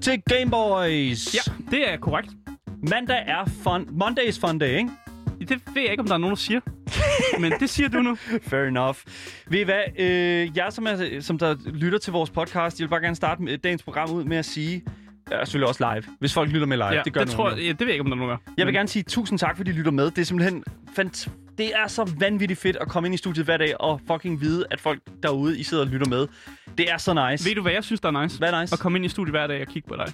tid til Game Boys. Ja, det er korrekt. Mandag er fun. Mondays fun day, ikke? Det ved jeg ikke, om der er nogen, der siger. Men det siger du nu. Fair enough. Ved I hvad? Øh, jeg, som, er, som der lytter til vores podcast, jeg vil bare gerne starte med dagens program ud med at sige, Ja, selvfølgelig også live. Hvis folk lytter med live, Ja, det gør det, tror, jeg, ja, det ved jeg ikke, om der er nogen, gør. Jeg vil gerne sige tusind tak, fordi I lytter med. Det er simpelthen fant- det er så vanvittigt fedt at komme ind i studiet hver dag og fucking vide, at folk derude, I sidder og lytter med. Det er så nice. Ved du, hvad jeg synes, der er nice? Hvad er nice? At komme ind i studiet hver dag og kigge på dig.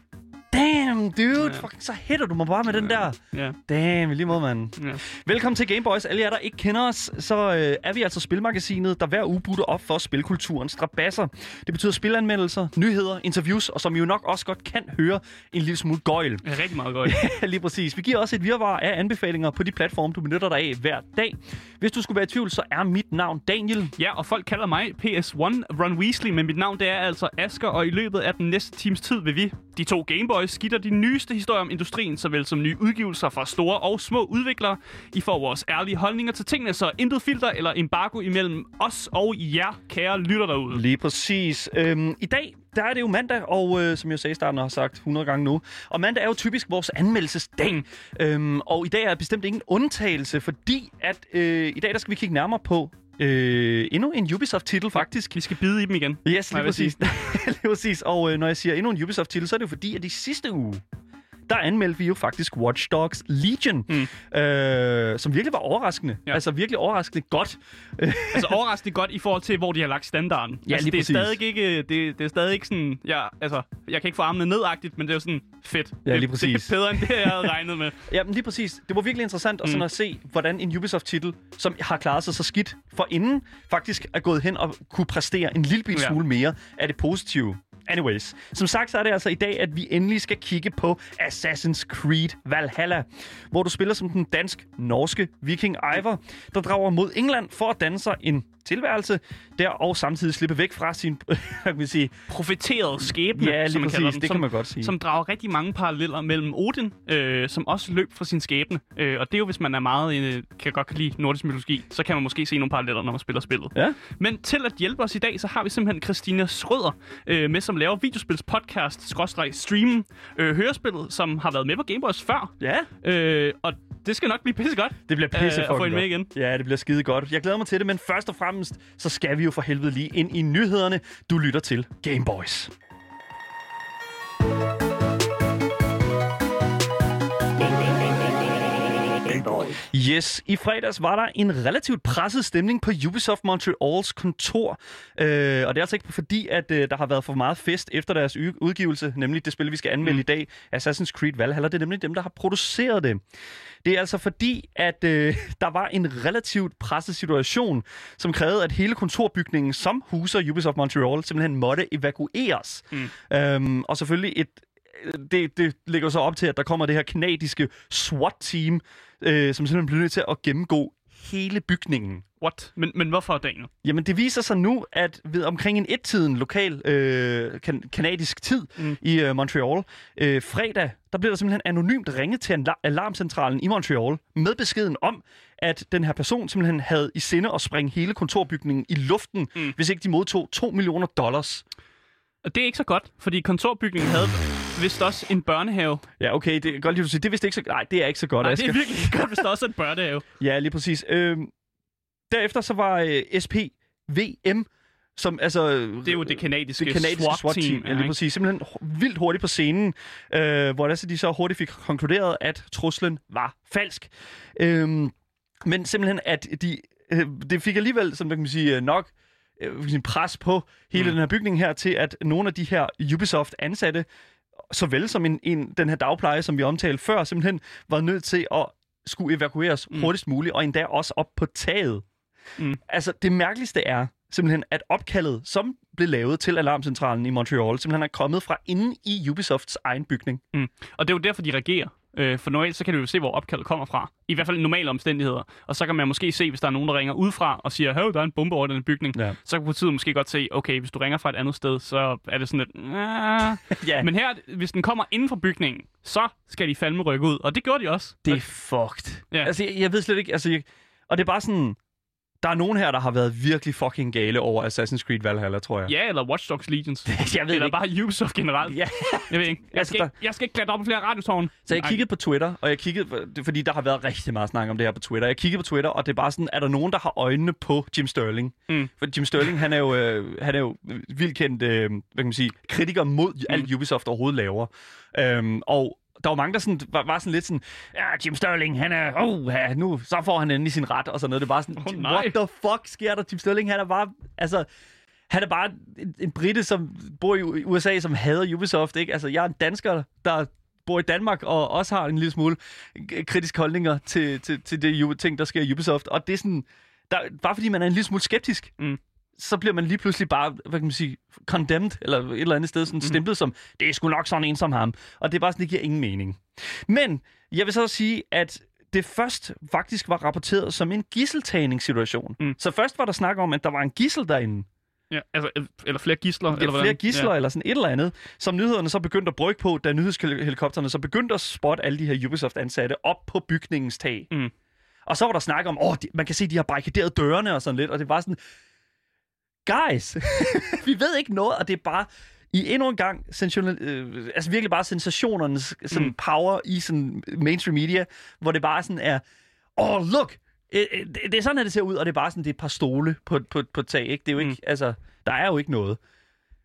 Damn, dude. Ja. Fucking, så hætter du mig bare med den der. Ja. Damn, lige måde, mand. ja. Velkommen til Gameboys. Alle jer, der ikke kender os, så øh, er vi altså Spilmagasinet, der hver uge butter op for spilkulturens strabasser. Det betyder spilanmeldelser, nyheder, interviews, og som I jo nok også godt kan høre, en lille smule gøjl. Er rigtig meget godt. Lige præcis. Vi giver også et virvar af anbefalinger på de platforme, du benytter dig af hver dag. Hvis du skulle være i tvivl, så er mit navn Daniel. Ja, og folk kalder mig PS1 Ron Weasley, men mit navn det er altså Asker, og i løbet af den næste times tid vil vi, de to Gameboys, skitter de nyeste historier om industrien, såvel som nye udgivelser fra store og små udviklere. I får vores ærlige holdninger til tingene, så intet filter eller embargo imellem os og jer, kære lytter derude. Lige præcis. Øhm, I dag, der er det jo mandag, og øh, som jeg sagde i starten og har sagt 100 gange nu, og mandag er jo typisk vores anmeldelsesdag. Øhm, og i dag er bestemt ingen undtagelse, fordi at øh, i dag der skal vi kigge nærmere på øh, endnu en Ubisoft-titel faktisk. Vi skal bide i dem igen. Yes, lige præcis. lige præcis. Og øh, når jeg siger endnu en Ubisoft-titel, så er det jo fordi, at i sidste uge, der anmeldte vi jo faktisk Watch Dogs Legion, mm. øh, som virkelig var overraskende. Ja. Altså virkelig overraskende godt. Altså overraskende godt i forhold til, hvor de har lagt standarden. Ja, altså, det er præcis. stadig ikke, det, det er stadig ikke sådan, ja, altså, jeg kan ikke få armene nedagtigt, men det er jo sådan fedt. Ja, Det- lige præcis. Det er bedre, end det, jeg havde regnet med. Ja, men lige præcis. Det var virkelig interessant at, sådan Mm. at se, hvordan en Ubisoft-titel, som har klaret sig så skidt for inden, faktisk er gået hen og kunne præstere en lille bit Ja. smule mere af det positive. Anyways, som sagt, så er det altså i dag, at vi endelig skal kigge på Assassin's Creed Valhalla, hvor du spiller som den dansk-norske viking Ivar, der drager mod England for at danne sig en tilværelse der, og samtidig slippe væk fra sin, kan vi sige, Profeteret skæbne, ja, som man kalder præcis, den, det som, kan man godt sige. som drager rigtig mange paralleller mellem Odin, øh, som også løb fra sin skæbne. Øh, og det er jo, hvis man er meget, øh, kan godt kan lide nordisk mytologi, så kan man måske se nogle paralleller, når man spiller spillet. Ja. Men til at hjælpe os i dag, så har vi simpelthen Christina Schrøder øh, med, som laver videospils podcast, streamen, øh, hørespillet, som har været med på Gameboys før. Ja, Øh, og det skal nok blive pisse godt. Det bliver pisse Øh, at få hende med igen. Ja, det bliver skide godt. Jeg glæder mig til det, men først og fremmest, så skal vi jo for helvede lige ind i nyhederne. Du lytter til Gameboys. Yes, i fredags var der en relativt presset stemning på Ubisoft Montreals kontor. Øh, og det er altså ikke fordi, at øh, der har været for meget fest efter deres udgivelse, nemlig det spil, vi skal anmelde mm. i dag, Assassin's Creed Valhalla. Det er nemlig dem, der har produceret det. Det er altså fordi, at øh, der var en relativt presset situation, som krævede, at hele kontorbygningen, som huser Ubisoft Montreal, simpelthen måtte evakueres. Mm. Øhm, og selvfølgelig et det, det ligger så op til, at der kommer det her kanadiske SWAT-team, øh, som simpelthen bliver nødt til at gennemgå hele bygningen. What? Men, men hvorfor, Daniel? Jamen, det viser sig nu, at ved omkring en et-tiden lokal øh, kan, kanadisk tid mm. I øh, Montreal, øh, fredag, der bliver der simpelthen anonymt ringet til alar- alarmcentralen i Montreal med beskeden om, at den her person simpelthen havde i sinde at springe hele kontorbygningen i luften. Mm. hvis ikke de modtog 2 millioner dollars. Og det er ikke så godt, fordi kontorbygningen havde vist også en børnehave. Ja, okay, det er godt lige, du siger. Det er vist ikke så... Nej, det er ikke så godt, Nej, det Asger. er virkelig ikke godt, hvis der også er en børnehave. Ja, lige præcis. Øhm, derefter så var øh, SPVM, som altså... Det er jo det kanadiske, det kanadiske SWAT-team. Ja, lige præcis. Simpelthen vildt hurtigt på scenen, øh, hvor der så de så hurtigt fik konkluderet, at truslen var falsk. Øhm, men simpelthen, at de, øh, det fik alligevel, som man kan sige, øh, nok øh, pres på hele. Mm. den her bygning her, til at nogle af de her Ubisoft-ansatte, såvel som en, en, den her dagpleje, som vi omtalte før, simpelthen var nødt til at skulle evakueres mm. Mm. hurtigst muligt, og endda også op på taget. Mm. Altså, det mærkeligste er simpelthen, at opkaldet, som blev lavet til alarmcentralen i Montreal, simpelthen er kommet fra inde i Ubisofts egen bygning. Og det er jo derfor, de reagerer. Øh, for normalt så kan du jo se, hvor opkaldet kommer fra. I hvert fald i normale omstændigheder. Og så kan man måske se, hvis der er nogen, der ringer udefra og siger, hov, der er en bombe over den bygning. Ja. Så kan politiet måske godt se, okay, hvis du ringer fra et andet sted, så er det sådan lidt... Ja, Men her, hvis den kommer inden for bygningen, så skal de fandme rykke ud. Og det gjorde de også. det er fucked. Ja. Altså, jeg, jeg ved slet ikke, altså, jeg, og det er bare sådan, Der er nogen her, der har været virkelig fucking gale over Assassin's Creed Valhalla, tror jeg. Ja, eller Watch Dogs Legions. jeg ved eller ikke. bare Ubisoft generelt. Ja. Jeg ved ikke. Jeg Altså, skal, ikke, jeg skal ikke klatre op på flere radiotårn. Så jeg kiggede på Twitter, og jeg kiggede, fordi der har været rigtig meget snak om det her på Twitter. Jeg kiggede på Twitter, og det er bare sådan, er der nogen, der har øjnene på Jim Sterling? Mm. For Jim Sterling, han er jo, øh, han er jo vildt kendt, øh, hvad kan man sige, kritiker mod mm. alt Ubisoft overhovedet laver. Øhm, og der var mange, der sådan, var, var sådan lidt sådan, ja, Jim Sterling, han er, oh, ja, nu, så får han endelig sin ret, og sådan noget. Det bare sådan, nej. what the fuck sker der? Jim Sterling, han er bare, altså, han er bare en, en brite, som bor i USA, som hader Ubisoft, ikke? Altså, jeg er en dansker, der bor i Danmark, og også har en lille smule kritiske holdninger til, til, til det ting, der sker i Ubisoft. Og det er sådan, der, bare fordi man er en lille smule skeptisk, Mm. Så bliver man lige pludselig bare, hvad kan man sige, condemned, eller et eller andet sted sådan stemplet som, det er sgu nok sådan en som ham. Og det er bare sådan, det giver ingen mening. Men jeg vil så sige, at det først faktisk var rapporteret som en gisseltagningssituation. Mm. Så først var der snak om, at der var en gissel derinde. Ja, altså, eller flere gisler. Ja, eller flere hvordan? gisler Ja. eller sådan et eller andet, som nyhederne så begyndte at brygge på, da nyhedshelikopterne så begyndte at spotte alle de her Ubisoft-ansatte op på bygningens tag. Mm. Og så var der snak om, åh, de, man kan se, de har barrikaderet dørene og sådan lidt, og det var sådan, guys, vi ved ikke noget, og det er bare i endnu en gang, sensational, øh, altså virkelig bare sensationernes sådan Mm. power i sådan mainstream media, hvor det bare sådan er, oh, look, øh, øh, det, det er sådan, at det ser ud, og det er bare sådan, det er et par stole på, på, på tag, ikke? Det er jo ikke, Mm. altså, der er jo ikke noget.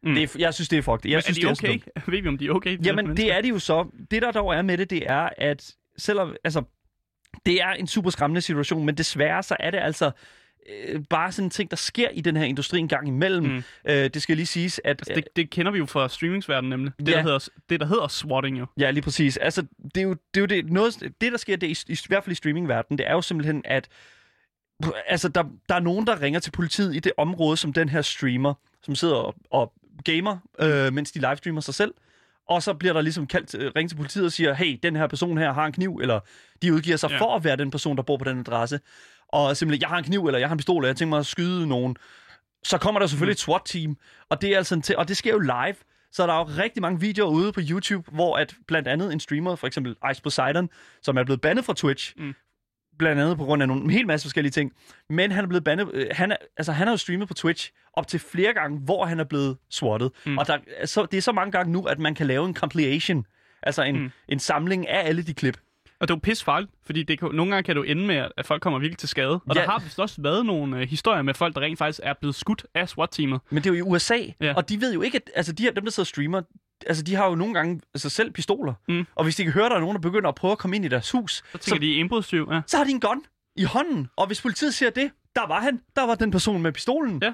Mm. Det er, jeg synes, det er fucked. Jeg Men synes, er de det er okay? Ved vi, om de er okay? de Jamen, det er det jo så. Det, der dog er med det, det er, at selvom, altså, det er en super skræmmende situation, men desværre så er det altså øh, bare sådan en ting, der sker i den her industri en gang imellem. Mm. Øh, det skal lige siges, at... Altså, det, det kender vi jo fra streamingsverdenen nemlig. Det, Ja. der hedder, det, der hedder swatting jo. Ja, lige præcis. Altså, det er jo det, er jo det, noget, det der sker det, i, i, i hvert fald i streamingverdenen, det er jo simpelthen, at altså, der, der er nogen, der ringer til politiet i det område, som den her streamer, som sidder og, og gamer, øh, mens de livestreamer sig selv. Og så bliver der ligesom kaldt, øh, ringet til politiet og siger, hey, den her person her har en kniv, eller de udgiver sig Ja. for at være den person, der bor på den adresse. Og simpelthen, jeg har en kniv, eller jeg har en pistol, og jeg tænker mig at skyde nogen. Så kommer der selvfølgelig et SWAT-team, og det, er altså en til, og det sker jo live. Så der er jo rigtig mange videoer ude på YouTube, hvor at blandt andet en streamer, for eksempel Ice Poseidon, som er blevet bandet fra Twitch, Mm. Blandt andet på grund af nogle en hel masse forskellige ting, men han er blevet bandet, øh, han, er, altså, han har jo streamet på Twitch op til flere gange, hvor han er blevet swattet. Mm. Og der, er så, det er så mange gange nu, at man kan lave en compilation, altså en, Mm. en samling af alle de klip. Og det er jo pisse farligt, fordi det kan, nogle gange kan jo ende med, at folk kommer virkelig til skade. Og Ja. der har vist også været nogle øh, historier med folk, der rent faktisk er blevet skudt af SWAT-teamet. Men det er jo i USA, ja. og de ved jo ikke, at altså, de her, dem, der sidder og streamer, altså, de har jo nogle gange altså, selv pistoler. Mm. Og hvis de kan høre, der er nogen, der begynder at prøve at komme ind i deres hus, Så tænker så... de indbrudstyv, ja. så har de en gun i hånden. Og hvis politiet siger det, der var han. Der var den person med pistolen. Ja.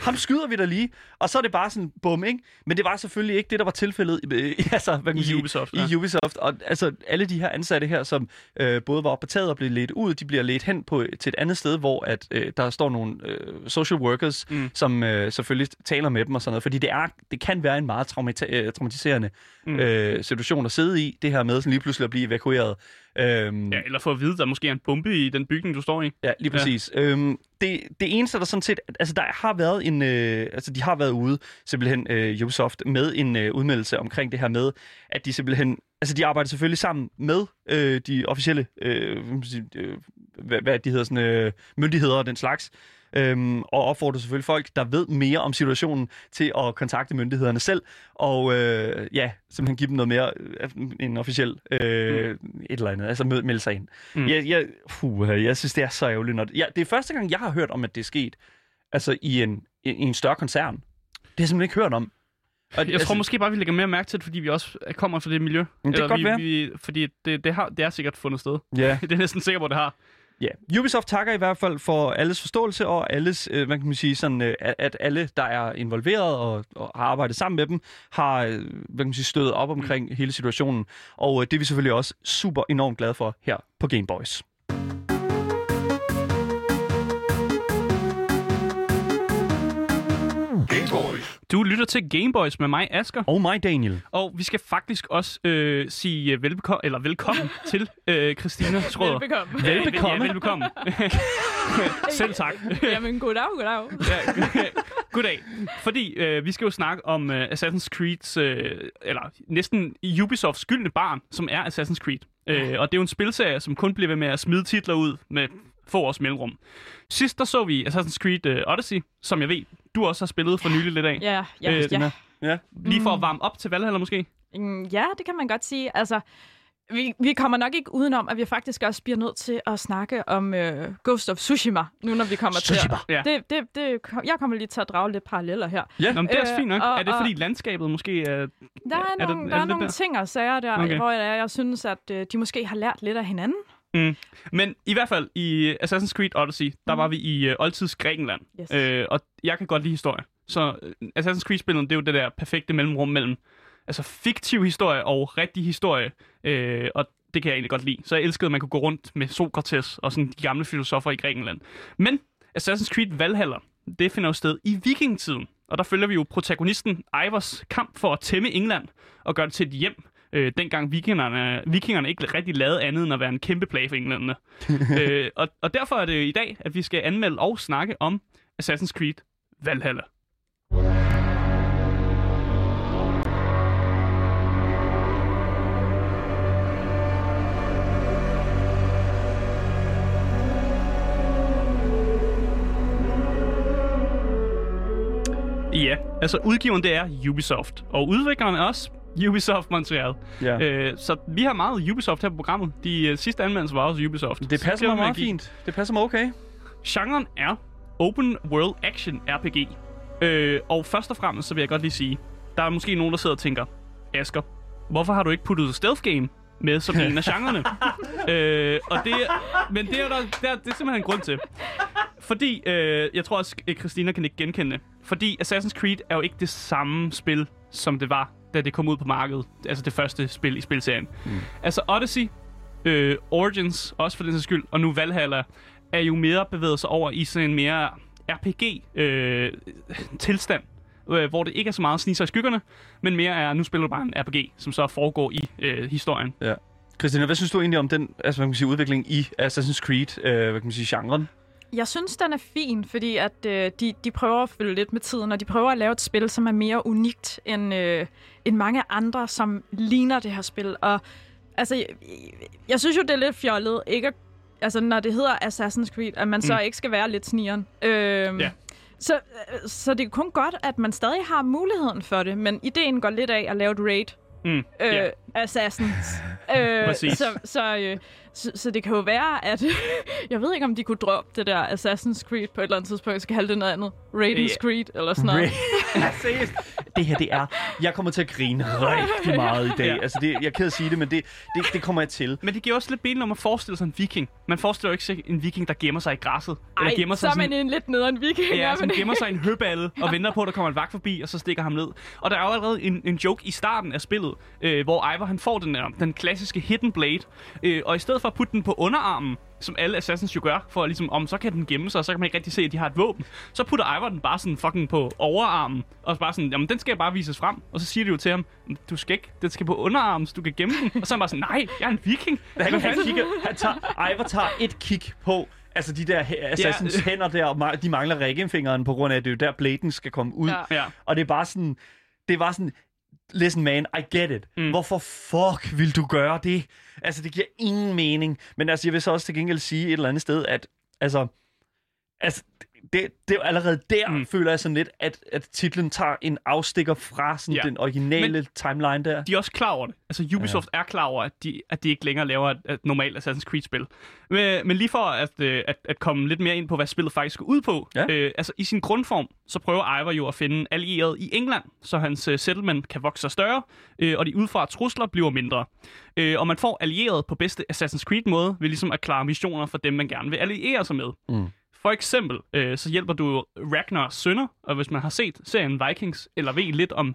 Ham skyder vi da lige. Og så er det bare sådan, bum, ikke? Men det var selvfølgelig ikke det, der var tilfældet øh, altså, hvad kan I sige, Ubisoft, i ja. Ubisoft. Og altså, alle de her ansatte her, som øh, både var oppe på taget og blev ledt ud, de bliver ledt hen på, til et andet sted, hvor at, øh, der står nogle øh, social workers, Mm. som øh, selvfølgelig taler med dem og sådan noget. Fordi det, er, det kan være en meget traumata- øh, traumatiserende mm. øh, situation at sidde i, det her med sådan lige pludselig at blive evakueret. Øhm, Ja, eller for at vide, der måske er en bombe i den bygning, du står i. Ja, lige præcis. Ja. Øhm, det, det eneste, der sådan set... Altså, der har været en... Øh, altså, de har været ude, simpelthen, øh, Ubisoft, med en øh, udmeldelse omkring det her med, at de simpelthen... Altså, de arbejder selvfølgelig sammen med øh, de officielle... Øh, hvad, hvad de hedder, sådan, øh, myndigheder og den slags. Øhm, og opfordrer selvfølgelig folk, der ved mere om situationen, til at kontakte myndighederne selv, og øh, ja, simpelthen give dem noget mere øh, en officiel øh, et eller andet, altså mød- melde sig ind. Mm. Mm. Jeg, jeg, puh, jeg synes, det er så ærgerligt. Når det, ja, det er første gang, jeg har hørt om, at det er sket altså i en, i, i en større koncern. Det har jeg simpelthen ikke hørt om. Og, Jeg tror måske bare, vi lægger mere mærke til det, fordi vi også kommer fra det miljø. Det kan godt vi, være. Vi, fordi det, det, har, det er sikkert fundet sted. Ja. Det er næsten sikker på, det har. Ja, Ubisoft takker i hvert fald for alles forståelse og alles, øh, hvad kan man sige, sådan, øh, at, alle, der er involveret og, og har arbejdet sammen med dem, har, øh, hvad kan man sige, stødet op omkring mm. hele situationen. Og øh, det er vi selvfølgelig også super enormt glade for her på Game Du lytter til Gameboys med mig, Asker. Og mig, Daniel. Og vi skal faktisk også øh, sige øh, velbeko- eller velkommen til øh, Christina Schrøder. Velbekomme. Velbekomme. Ja, velbekomme. Selv tak. Jamen, goddag, goddag. ja, goddag. Fordi øh, vi skal jo snakke om øh, Assassin's Creed's, øh, eller næsten Ubisofts skyldne barn, som er Assassin's Creed. Øh, og det er jo en spilserie, som kun bliver ved med at smide titler ud med få års mellemrum. Sidst der så vi Assassin's Creed uh, Odyssey, som jeg ved, du også har spillet for nylig lidt af. Ja, ja, Øh, ja. Ja. Lige for at varme op til Valhalla måske. Mm, Ja, det kan man godt sige. Altså, vi, vi kommer nok ikke udenom, at vi faktisk også bliver nødt til at snakke om øh, Ghost of Tsushima, nu når vi kommer Tsushima. til Ja. det, det, det, Jeg kommer lige til at drage lidt paralleller her. Ja. Nå, men det er også Øh, fint nok. og- er det og- fordi landskabet måske er... Der er, Er er det- nogle, er der er det nogle lidt ting og sager der, Okay. okay. hvor jeg, jeg synes, at øh, de måske har lært lidt af hinanden. Men i hvert fald i Assassin's Creed Odyssey, der var vi i uh, oldtids Grækenland. Yes. Øh, og jeg kan godt lide historie. Så øh, Assassin's Creed-spillet, det er jo det der perfekte mellemrum mellem altså fiktiv historie og rigtig historie. Øh, og det kan jeg egentlig godt lide. Så jeg elskede, at man kunne gå rundt med Sokrates og sådan de gamle filosofer i Grækenland. Men Assassin's Creed Valhalla, det finder jo sted i vikingetiden. Og der følger vi jo protagonisten Eivors kamp for at tæmme England og gøre det til et hjem. Øh, dengang vikingerne, vikingerne ikke rigtig lavede andet end at være en kæmpe plage for englænderne. øh, og, og derfor er det i dag, at vi skal anmelde og snakke om Assassin's Creed Valhalla. Ja, altså udgiveren det er Ubisoft, og udvikleren er også Ubisoft Montreal. Ja. Øh, så vi har meget Ubisoft her på programmet. De øh, sidste anmeldelser var også Ubisoft. Det passer mig meget give- fint. Det passer mig okay. Genren er Open World Action RPG. Øh, og først og fremmest, så vil jeg godt lige sige, der er måske nogen, der sidder og tænker, Asger, hvorfor har du ikke puttet stealth game med som en af genrerne? øh, og det, men det er, der, det, er, det er simpelthen en grund til. Fordi, øh, jeg tror også, Christina kan ikke genkende. Fordi Assassin's Creed er jo ikke det samme spil, som det var, da det kom ud på markedet. Altså det første spil i spilserien. Mm. Altså Odyssey, øh, Origins, også for den sags skyld, og nu Valhalla, er jo mere bevæget sig over i sådan en mere RPG-tilstand. Øh, hvor det ikke er så meget snige sig i skyggerne, men mere er, nu spiller du bare en RPG, som så foregår i øh, historien. Ja. Christina, hvad synes du egentlig om den altså, hvad kan man sige, udvikling i Assassin's Creed, øh, hvad kan man sige, genren? Jeg synes, den er fin, fordi at øh, de, de prøver at følge lidt med tiden, og de prøver at lave et spil, som er mere unikt end, øh, end mange andre, som ligner det her spil. Og altså, jeg, jeg synes jo, det er lidt fjollet, ikke at, altså, når det hedder Assassin's Creed, at man så Mm. ikke skal være lidt snigeren. Øh, Ja. så, så det er kun godt, at man stadig har muligheden for det, men ideen går lidt af at lave et raid Mm, øh. Assassins. øh, Præcis. så, så, øh, så, så det kan jo være, at... jeg ved ikke, om de kunne droppe det der Assassin's Creed på et eller andet tidspunkt. Jeg skal kalde det noget andet. Raiden's. Creed eller sådan noget. Seriøst. det her, det er... Jeg kommer til at grine rigtig meget i dag. Ja. Altså, det, jeg er ked at sige det, men det, det, det kommer jeg til. Men det giver også lidt mening om at forestille sig en viking. Man forestiller jo ikke sig en viking, der gemmer sig i græsset. eller Ej, gemmer så sig er sådan, man en lidt nederen viking. Ja, er som gemmer sig i en høballe og venter på, at der kommer en vagt forbi, og så stikker ham ned. Og der er jo allerede en, en joke i starten af spillet, øh, hvor Ivor han får den, der, den klassiske hidden blade, øh, og i stedet for at putte den på underarmen, som alle assassins jo gør, for at ligesom, om så kan den gemme sig, og så kan man ikke rigtig se, at de har et våben. Så putter Ivor den bare sådan fucking på overarmen, og bare sådan, jamen den skal bare vises frem. Og så siger de jo til ham, du skal ikke, den skal på underarmen, så du kan gemme den. Og så er han bare sådan, nej, jeg er en viking. Han, han, kigger, han tager, Ivor tager et kig på Altså de der Assassins Ja. hænder der, de mangler ringefingeren på grund af, at det er jo der bladen skal komme ud. Ja. Ja. Og det er bare sådan, det bare sådan, listen man, I get it. Mm. Hvorfor fuck vil du gøre det? Altså det giver ingen mening. Men altså jeg vil så også til gengæld sige et eller andet sted, at altså, altså det, det er jo allerede der, Mm. føler jeg sådan lidt, at, at titlen tager en afstikker fra sådan Ja. den originale Men, timeline der. de er også klar over det. Altså Ubisoft ja. er klar over, at de, at de ikke længere laver et, et normalt Assassin's Creed-spil. Men, men lige for at, øh, at, at komme lidt mere ind på, hvad spillet faktisk går ud på. Ja. Øh, altså i sin grundform, så prøver Ivor jo at finde allieret i England, så hans uh, settlement kan vokse sig større, øh, og de udefra trusler bliver mindre. Øh, og man får allieret på bedste Assassin's Creed-måde, ved ligesom at klare missioner for dem, man gerne vil alliere sig med. Mm. For eksempel, øh, så hjælper du Ragnars sønner, og hvis man har set serien Vikings, eller ved lidt om,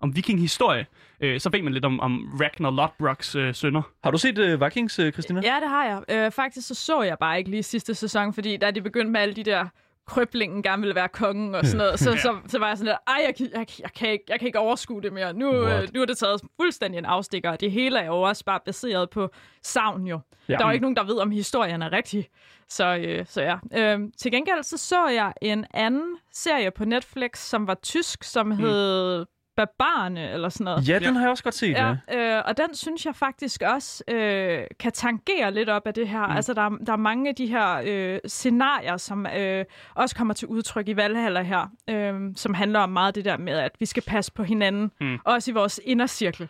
om vikinghistorie, øh, så ved man lidt om, om Ragnar Lodbroks øh, sønner. Har du set uh, Vikings, uh, Christina? Ja, det har jeg. Øh, faktisk så så jeg bare ikke lige sidste sæson, fordi da de begyndte med alle de der krøblingen gerne ville være kongen og sådan noget, så, Ja. så, så var jeg sådan lidt, ej, jeg, kan- jeg, jeg, kan ikke, jeg kan ikke overskue det mere. Nu, øh, nu er det taget fuldstændig en afstikker, og det hele er jo også bare baseret på savn jo. Ja. Der er jo ikke nogen, der ved, om historien er rigtig. Så, øh, så ja. Øh, til gengæld så så jeg en anden serie på Netflix, som var tysk, som hed Barbarerne, eller sådan noget. Ja, den har jeg også godt set, ja. Ja, øh, og den synes jeg faktisk også øh, kan tangere lidt op af det her. Mm. Altså, der, er- der er mange af de her øh, scenarier, som øh, også kommer til udtryk i Valhalla her, øh, som handler om meget det der med, at vi skal passe på hinanden, Mm. også i vores indercirkel.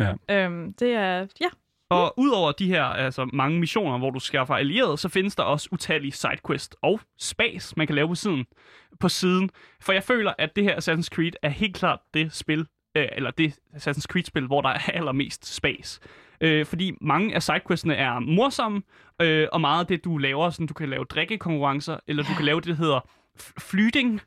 Ja. Øh, det er, ja, Og udover de her altså, mange missioner, hvor du skaffer allierede, så findes der også utallige sidequests og spas, man kan lave på siden. På siden. For jeg føler, at det her Assassin's Creed er helt klart det spil, øh, eller det Assassin's Creed-spil, hvor der er allermest spas. Øh, fordi mange af sidequestene er morsomme, øh, og meget af det, du laver, sådan, du kan lave drikkekonkurrencer, eller du kan lave det, der hedder flyting,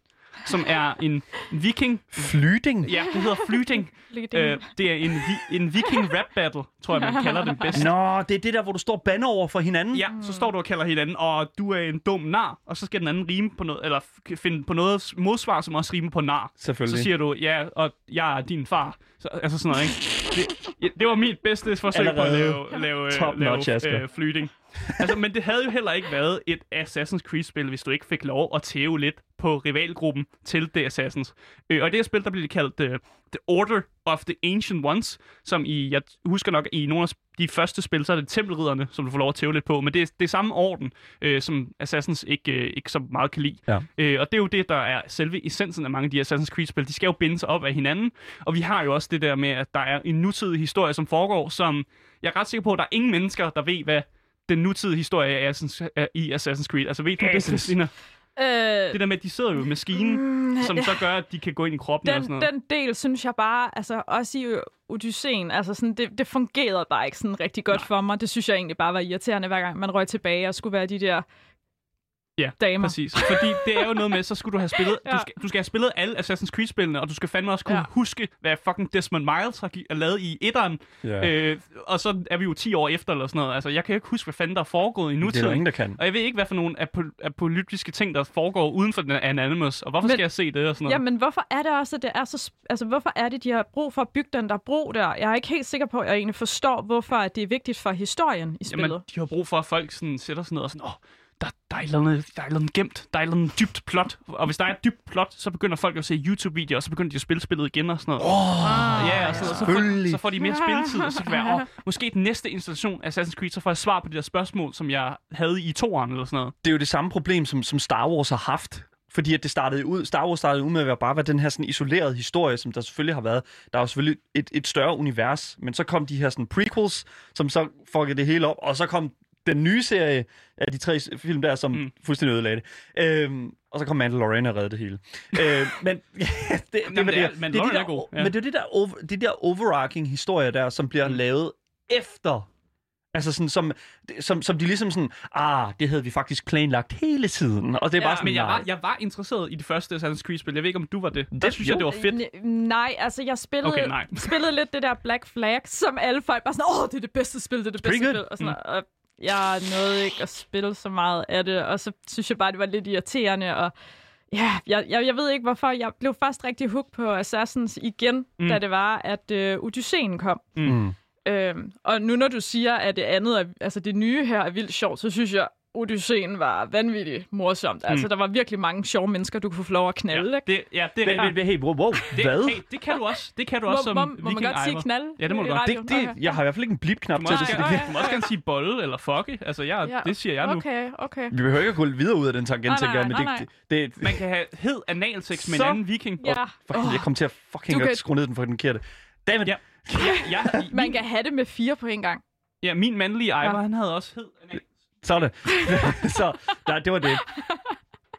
som er en viking. Flyting? Ja, det hedder flyting. Øh, det er en, vi- en viking rap battle, tror jeg, man kalder den bedst. Nå, det er det der, hvor du står banner over for hinanden? Ja, så står du og kalder hinanden, og du er en dum nar, og så skal den anden rime på noget, eller finde på noget modsvar, som også rimer på nar. Selvfølgelig. Så siger du, ja, og jeg er din far. Så, altså sådan noget, ikke? Det, ja, det var mit bedste forsøg på at Allerede lave, lave, top lave notch, Asger. øh, flyting. Altså, men det havde jo heller ikke været et Assassin's Creed-spil, hvis du ikke fik lov at tæve lidt på rivalgruppen til The Assassins. Øh, og det her spil, der bliver det kaldt uh, The Order of the Ancient Ones, som i, jeg husker nok, i nogle af de første spil, så er det tempelridderne, som du får lov at tæve lidt på, men det er, det er samme orden, øh, som Assassins ikke, øh, ikke så meget kan lide. Ja. Øh, og det er jo det, der er selve essensen af mange af de Assassin's Creed-spil. De skal jo binde sig op af hinanden, og vi har jo også det der med, at der er en nutidig historie, som foregår, som jeg er ret sikker på, at der er ingen mennesker, der ved, hvad den nutidige historie er Assassin's, i Assassin's Creed. Altså ved du det. Christina? Øh, Det der med, at de sidder jo i maskinen, Mm, som så gør, at de kan gå ind i kroppen og sådan den, noget. den del synes jeg bare, altså også i Odysseen, altså sådan, det, det fungerede bare ikke sådan rigtig godt Nej. for mig. Det synes jeg egentlig bare var irriterende, hver gang man røg tilbage og skulle være de der Ja, damer. Præcis. Fordi det er jo noget med, så skulle du have spillet, Ja. du, skal, du skal have spillet alle Assassin's Creed-spillene, og du skal fandme også kunne Ja. ja. huske, hvad fucking Desmond Miles har gi- lavet i etteren. Ja. Øh, og så er vi jo 10 år efter eller sådan noget. Altså, jeg kan jo ikke huske, hvad fanden der er foregået i det er nutiden. ingen, der kan. Og jeg ved ikke, hvad for nogle apo- apolyptiske ting, der foregår uden for den Anonymous. Og hvorfor Men- skal jeg se det og sådan noget? Jamen, hvorfor er det også, at det er så... sp- Altså, hvorfor er det, de har brug for at bygge den der bro der? Jeg er ikke helt sikker på, at jeg egentlig forstår, hvorfor at det er vigtigt for historien i spillet. Jamen, de har brug for, at folk sådan sætter sig ned og sådan, åh, der, der, er andet, der er andet gemt, der er andet dybt plot. Og hvis der er et dybt plot, så begynder folk at se YouTube-videoer, og så begynder de at spille spillet igen og sådan noget. Ah, Ja, og så, så, får, så får de mere spilletid, og så kan være, åh, måske den næste installation af Assassin's Creed, så får jeg svar på de der spørgsmål, som jeg havde i toeren eller sådan noget. det er jo det samme problem, som, som Star Wars har haft. Fordi at det startede ud, Star Wars startede ud med at være bare være den her sådan isolerede historie, som der selvfølgelig har været. Der er jo selvfølgelig et, et større univers, men så kom de her sådan prequels, som så fuckede det hele op, og så kom den nye serie af de tre film der, som mm. Fuldstændig ødelagde det. Øhm, og så kom Mandalorian og reddede det hele. øh, men ja, det, det, Jamen, det, det er- det, det, Mandalorian det er god, der, ja. Men det er det der, over, det der overarching historie der, som bliver mm. Lavet efter Altså sådan, som, som, som de ligesom sådan, ah, det havde vi faktisk planlagt hele tiden. Og det er Ja, bare sådan, Men jeg nej. var, jeg var interesseret i det første Assassin's Creed-spil. Jeg ved ikke, om du var det. Der Det- synes jeg, jo. det var fedt. N- nej, altså jeg spillede, Okay, nej. spillede lidt det der Black Flag, som alle folk bare sådan, åh, det er det bedste spil, det er det bedste spil. Og, sådan, mm. og jeg nåede ikke at spille så meget af det, og så synes jeg bare, det var lidt irriterende, og ja, jeg, jeg, jeg ved ikke hvorfor. Jeg blev først rigtig hooked på Assassins igen, mm. Da det var, at øh, Odysseen kom. Mm. Øhm, og nu når du siger, at det andet, er, altså det nye her er vildt sjovt, så synes jeg, Odysseen var vanvittigt morsomt. Altså, der var virkelig mange sjove mennesker, du kunne få lov at knalde, Ja, ikke? det, ja, det er vent, vent, hey, wow, wow, det, hvad? Hey, det kan du også. Det kan du Må, også som må, må man viking godt sige knalde? Ja, det må du godt. Det, det, Okay. jeg har i hvert fald ikke en blip-knap til det, også, så det du må også gerne sige bolle eller fucke. Altså, jeg, Ja. det siger jeg nu. Okay, okay. Vi behøver ikke at gå videre ud af den tangent, Nej, tænker jeg, men nej, det, nej, det, det, Man kan have hed analsex med en anden viking. Ja. Fucking, jeg kom til at fucking at skrue ned den for den forkerte. Dammit. Ja. Ja, ja, Man kan have det med fire på en gang. ja, min mandlige Ivor, Ja. han havde også hed analsex. Så er det. så, nej, det var det.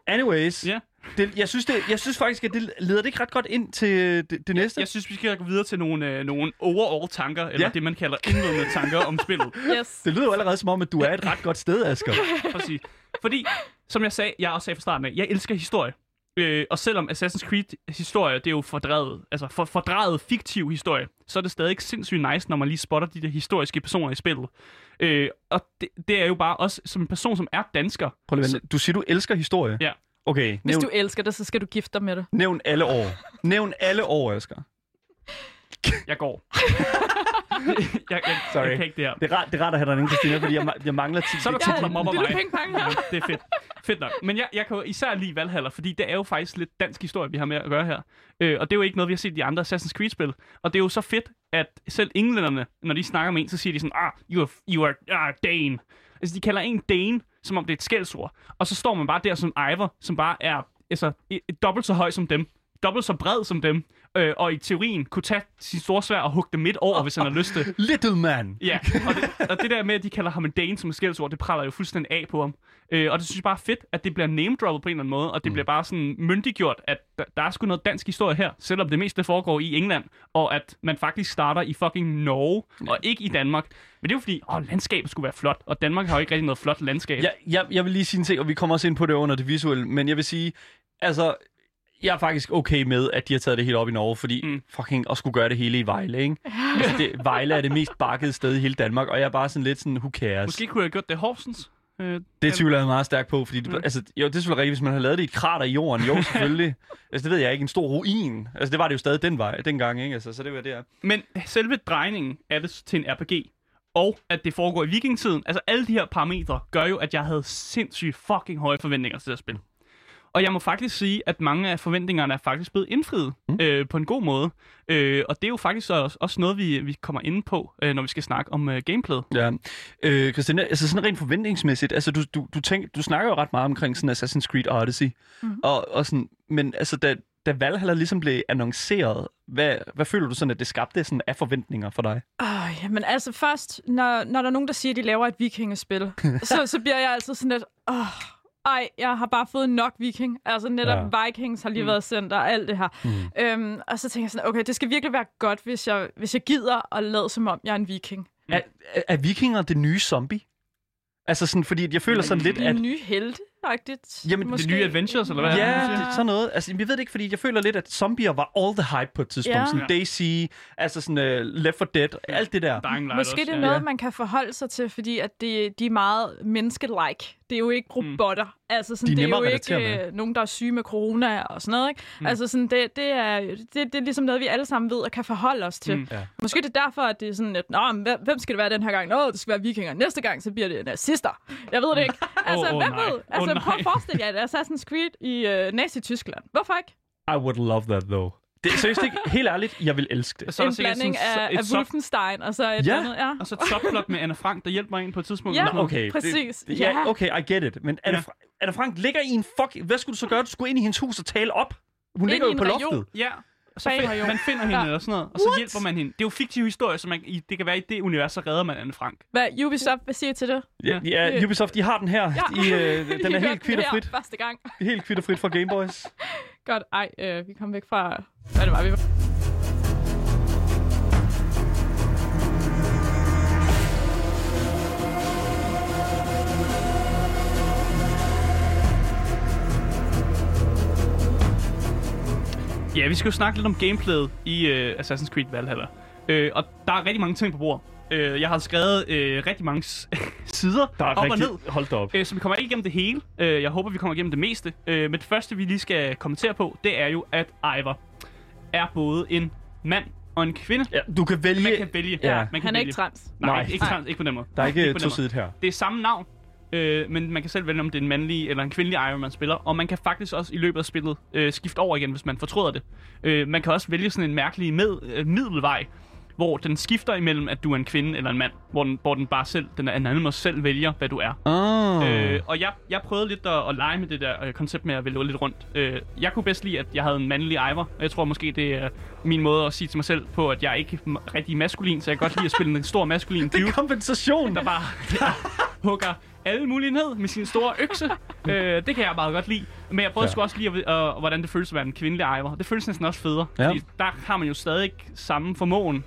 Anyways. Ja. Det, jeg, synes det, jeg synes faktisk, at det leder det ikke ret godt ind til det, det næste. Jeg synes, vi skal gå videre til nogle, øh, nogle overall-tanker, eller Ja. det, man kalder indledende tanker om spillet. Yes. Det lyder jo allerede som om, at du er et ret godt sted, Asger. Præcis. Fordi, som jeg sagde, jeg også sagde fra starten af, jeg elsker historie. Øh, og selvom Assassin's Creed historie, det er jo fordrevet, altså for, fordrevet fiktiv historie, så er det stadig sindssygt nice, når man lige spotter de der historiske personer i spillet. Øh, og det, det er jo bare også som en person, som er dansker. Prøv lige. Du siger, du elsker historie? Ja. Okay, Hvis nævn, du elsker det, så skal du gifte dig med det. nævn alle år. Nævn alle år, Asger. Jeg går. jeg, jeg, Sorry. jeg kan ikke det her. Det er rart, det er rart at have dig inde, Christina, fordi jeg, jeg mangler 10 Så er der ti- to, der mobber mig. Ja, det er fedt. Fedt nok. Men jeg, jeg kan jo især lide Valhalla, fordi det er jo faktisk lidt dansk historie, vi har med at gøre her. Øh, og det er jo ikke noget, vi har set i de andre Assassin's Creed-spil. Og det er jo så fedt, at selv englænderne, når de snakker med en, så siger de sådan, ah, you are, you are ah, Dane. Altså, de kalder en Dane, som om det er et skældsord. Og så står man bare der som Ivor, som bare er altså, dobbelt så høj som dem. Dobbelt så bred som dem. Øh, og i teorien kunne tage sin store svær og hugge det midt over, hvis han har lyst til. Little man. Ja, og det, og det der med, at de kalder ham en Dane som et skældsord, det praller jo fuldstændig af på ham. Øh, og det synes jeg bare er fedt, at det bliver name-droppet på en eller anden måde, og det mm. bliver bare sådan myndiggjort, at der, der er sgu noget dansk historie her, selvom det meste foregår i England, og at man faktisk starter i fucking Norge, og ikke i Danmark. Men det er jo fordi, åh, landskabet skulle være flot, og Danmark har jo ikke rigtig noget flot landskab. Jeg, jeg, jeg vil lige sige en ting, og vi kommer også ind på det under det visuelle, men jeg vil sige, altså, jeg er faktisk okay med, at de har taget det helt op i Norge, fordi mm. fucking at skulle gøre det hele i Vejle, ikke? altså, det, Vejle er det mest bakkede sted i hele Danmark, og jeg er bare sådan lidt sådan, who cares? Måske kunne jeg have gjort det Horsens. Øh, Det tvivler jeg meget stærkt på, fordi det, Mm. altså, jo, det er selvfølgelig rigtigt, hvis man har lavet det i et krater i jorden. Jo, selvfølgelig. altså, det ved jeg ikke. En stor ruin. Altså, det var det jo stadig den vej, dengang, ikke? Altså, så det var det, er. Men selve drejningen af det til en RPG, og at det foregår i vikingetiden, altså alle de her parametre, gør jo, at jeg havde sindssygt fucking høje forventninger til det her spil. Og jeg må faktisk sige, at mange af forventningerne er faktisk blevet indfriet mm. øh, på en god måde. Øh, og det er jo faktisk også, også noget, vi, vi kommer ind på, øh, når vi skal snakke om øh, gameplayet. Ja. Øh, Christina, altså sådan rent forventningsmæssigt, altså du, du, du, tænker, du snakker jo ret meget omkring sådan Assassin's Creed Odyssey, mm. og, og sådan, men altså da, da Valhalla ligesom blev annonceret, hvad, hvad føler du sådan, at det skabte sådan af forventninger for dig? Oh, jamen altså først, når, når der er nogen, der siger, at de laver et vikingespil, så, så bliver jeg altid sådan lidt, åh, oh, ej, jeg har bare fået nok viking. Altså netop ja. Vikings har lige mm. været sendt og alt det her. Mm. Øhm, og så tænker jeg sådan, okay, det skal virkelig være godt, hvis jeg, hvis jeg gider at lade som om, jeg er en viking. Mm. Er, er, er vikinger det nye zombie? Altså sådan, fordi jeg føler sådan lidt, at... nye helte, faktisk. Jamen, det Det nye Adventures, eller hvad? Ja, er det, sådan noget. Altså, jeg ved det ikke, fordi jeg føler lidt, at zombier var all the hype på et tidspunkt. Ja. Sådan. Daisy, altså sådan uh, Left 4 Dead, alt det der. Dying Light Måske også, det er ja. noget, Ja. man kan forholde sig til, fordi at det, de er meget menneske-like. Det er jo ikke robotter. Mm. Altså sådan, De er det er jo ikke øh, nogen, der er syge med corona og sådan noget. Ikke? Mm. Altså sådan, det, det, er, det, det er ligesom noget, vi alle sammen ved og kan forholde os til. Mm. Ja. Måske det er derfor, at det er sådan, at Nå, hvem- skal det være den her gang? Nå, det skal være vikinger. Næste gang, så bliver det nazister. Jeg ved det ikke. Altså, Åh, åh, hvem nej. ved? Altså, Åh, prøv at forestille jer et Assassin's Creed i øh, Nazi-Tyskland. Hvorfor ikke? I would love that, though. Det er seriøst ikke, helt ærligt, jeg vil elske det. Så er en blanding sådan af, et af sub- Wolfenstein og så et Ja. andet. Ja. Og så et subplot med Anne Frank, der hjælper mig ind på et tidspunkt. Ja. Okay, Præcis. Det, Ja. ja, okay, I get it. Men Anne, Ja. Fra- Anne Frank ligger i en fuck... Hvad skulle du så gøre? Du skulle ind i hendes hus og tale op. Hun ligger i jo på reol. loftet. Ja, og så find, man finder hende Ja. eller sådan noget, og så What? hjælper man hende. Det er jo fiktiv historie, så man, i, det kan være i det univers, så redder man Anne Frank. Hvad Ubisoft vil sige til det? Ja, ja, Ubisoft, de har den her. Ja. I, øh, den I er helt kvitt og her frit. Første gang. Helt kvitt og frit fra Gameboys. Godt. Ej, øh, vi kom væk fra... Hvad det var, vi var... Ja, vi skal jo snakke lidt om gameplayet i øh, Assassin's Creed Valhalla. Øh, og der er rigtig mange ting på bordet. Uh, jeg har skrevet uh, rigtig mange s- sider Der er op og rigtig... ned. Hold da op. Øh, så vi kommer ikke igennem det hele. Øh, jeg håber, vi kommer igennem det meste. Øh, men det første, vi lige skal kommentere på, det er jo, at Ivor er både en mand og en kvinde. Ja, du kan vælge... Man kan vælge. Ja. man kan Han er vælge. ikke trans. Nej, Nej. ikke, ikke, trans, ikke på den måde. Der er ikke måde. to sider her. Det er samme navn, øh, men man kan selv vælge, om det er en mandlig eller en kvindelig Iron Man spiller. Og man kan faktisk også i løbet af spillet øh, skifte over igen, hvis man fortryder det. Øh, man kan også vælge sådan en mærkelig med, øh, middelvej, hvor den skifter imellem, at du er en kvinde eller en mand. Hvor den, hvor den bare selv, den anonymous selv vælger, hvad du er. Oh. Øh, og jeg, jeg prøvede lidt at, at lege med det der øh, koncept med at vælge lidt rundt. Øh, jeg kunne bedst lide, at jeg havde en mandlig Ivor, og jeg tror måske, det er min måde at sige til mig selv på, at jeg ikke er rigtig maskulin, så jeg kan godt lide at spille en stor maskulin det dude, er kompensation. der bare ja, hugger alle mulige ned med sin store økse. øh, det kan jeg meget godt lide. Men jeg prøvede Ja. også lige, at, øh, hvordan det føles at være en kvindelig Ivor. Det føles næsten også federe, Ja. fordi der har man jo stadig samme formåen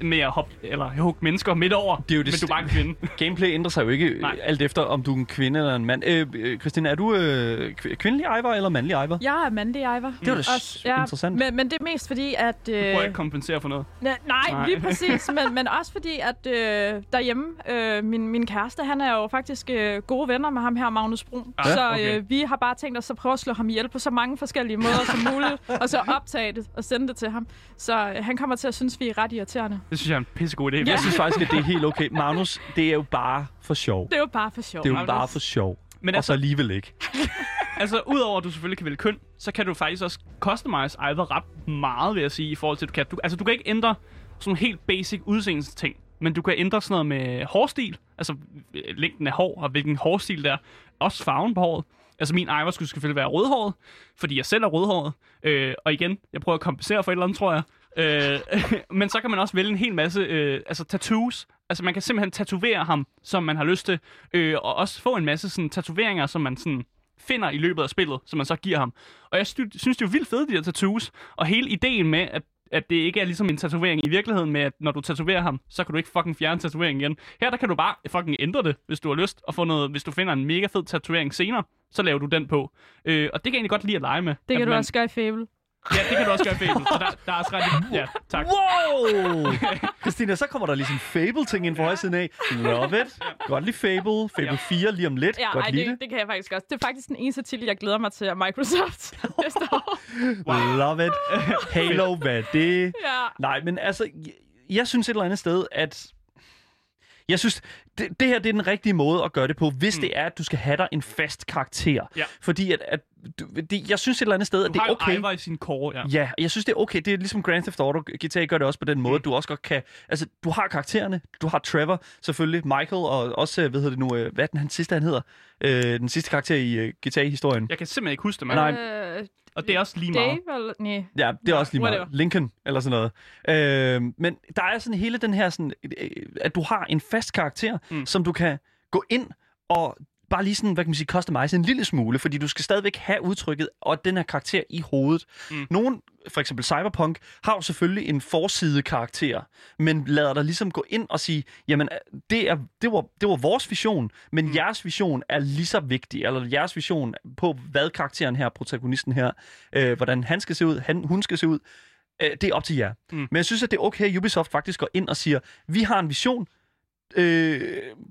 med at hoppe, eller hugge mennesker midt over, Det er jo det men du er bare en kvinde. Gameplay ændrer sig jo ikke Nej. Nej. alt efter, om du er en kvinde eller en mand. Øh, øh, Christina, er du øh, kv- kvindelig Ivor eller mandlig Ivor? Jeg er mandlig Ivor. Det var da Også- s- interessant. Men, men det er mest fordi, at... Du prøver ikke Øh, at kompensere for noget. nej, nej, Nej. lige præcis. men, men også fordi, at øh, derhjemme, øh, min, min kæreste, han er jo faktisk øh, gode venner med ham her, Magnus Brun. Ah, så okay. øh, vi har bare tænkt os at prøve at slå ham ihjel på så mange forskellige måder som muligt, og så optage det og sende det til ham. Så øh, han kommer til at synes, vi er ret irriterende. Det synes jeg er en pissegod idé. Ja. Jeg synes faktisk, at det er helt okay. Magnus, det er jo bare for sjov. Det er jo bare for sjov. Det er jo Magnus. bare for sjov. Men og så altså, alligevel ikke. altså, udover at du selvfølgelig kan vælge køn, så kan du faktisk også customize Iver ret meget, vil jeg sige, i forhold til, at du kan. Du, altså, du kan ikke ændre sådan helt basic udseendelsesting, men du kan ændre sådan noget med hårstil, altså øh, længden af hår, og hvilken hårstil der er. Også farven på håret. Altså min Iver skulle selvfølgelig være rødhåret, fordi jeg selv er rødhåret. Øh, og igen, jeg prøver at kompensere for et eller andet, tror jeg. Øh, men så kan man også vælge en hel masse øh, altså tattoos. Altså man kan simpelthen tatovere ham, som man har lyst til. Øh, og også få en masse sådan, tatoveringer, som man sådan finder i løbet af spillet, som man så giver ham. Og jeg sy- synes, det er jo vildt fedt, de her tattoos. Og hele ideen med, at at det ikke er ligesom en tatovering i virkeligheden med, at når du tatoverer ham, så kan du ikke fucking fjerne tatoveringen igen. Her der kan du bare fucking ændre det, hvis du har lyst, og få noget, hvis du finder en mega fed tatovering senere, så laver du den på. Øh, og det kan jeg egentlig godt lide at lege med. Det kan du man, også gøre i Fable. Ja, det kan du også gøre i Fable. Og der, der er også ret... Ja, tak. Wow! Christina, så kommer der lige sådan en Fable-ting ind fra højre siden af. Love it. Godt lide Fable. Fable Ja. 4 lige om lidt. Ja, Godt ej, lide det, det. det kan jeg faktisk også. Det er faktisk den eneste titel, jeg glæder mig til af Microsoft næste år. Love it. Halo, hvad det? Ja. Nej, men altså, jeg, jeg synes et eller andet sted, at... Jeg synes, det, det her det er den rigtige måde at gøre det på, hvis mm. det er, at du skal have dig en fast karakter. Ja. Fordi at, at du, det, jeg synes et eller andet sted, at Du det er okay. Ivar i sin core, ja. Ja, jeg synes, det er okay. Det er ligesom Grand Theft Auto. GTA gør det også på den måde. Mm. Du også godt kan... Altså, du har karaktererne. Du har Trevor, selvfølgelig. Michael, og også, hvad hedder det nu... øh, Hvad er den, han sidste, han hedder? Øh, den sidste karakter i uh, GTA-historien. Jeg kan simpelthen ikke huske det, men... Nej. Øh, Og det er også lige meget. Dave, eller... Nej. Ja, det er også lige meget. whatever. Lincoln, eller sådan noget. Øh, men der er sådan hele den her... Sådan, øh, at du har en fast karakter, mm. Som du kan gå ind og bare lige sådan, hvad kan man sige, customize en lille smule, fordi du skal stadigvæk have udtrykket og den her karakter i hovedet. Mm. Nogen, for eksempel Cyberpunk, har jo selvfølgelig en forside karakter, men lader dig ligesom gå ind og sige, jamen, det, er, det, var, det var vores vision, men mm. jeres vision er lige så vigtig, eller jeres vision på, hvad karakteren her, protagonisten her, øh, hvordan han skal se ud, han, hun skal se ud, øh, det er op til jer. Mm. Men jeg synes, at det er okay, at Ubisoft faktisk går ind og siger, vi har en vision, øh,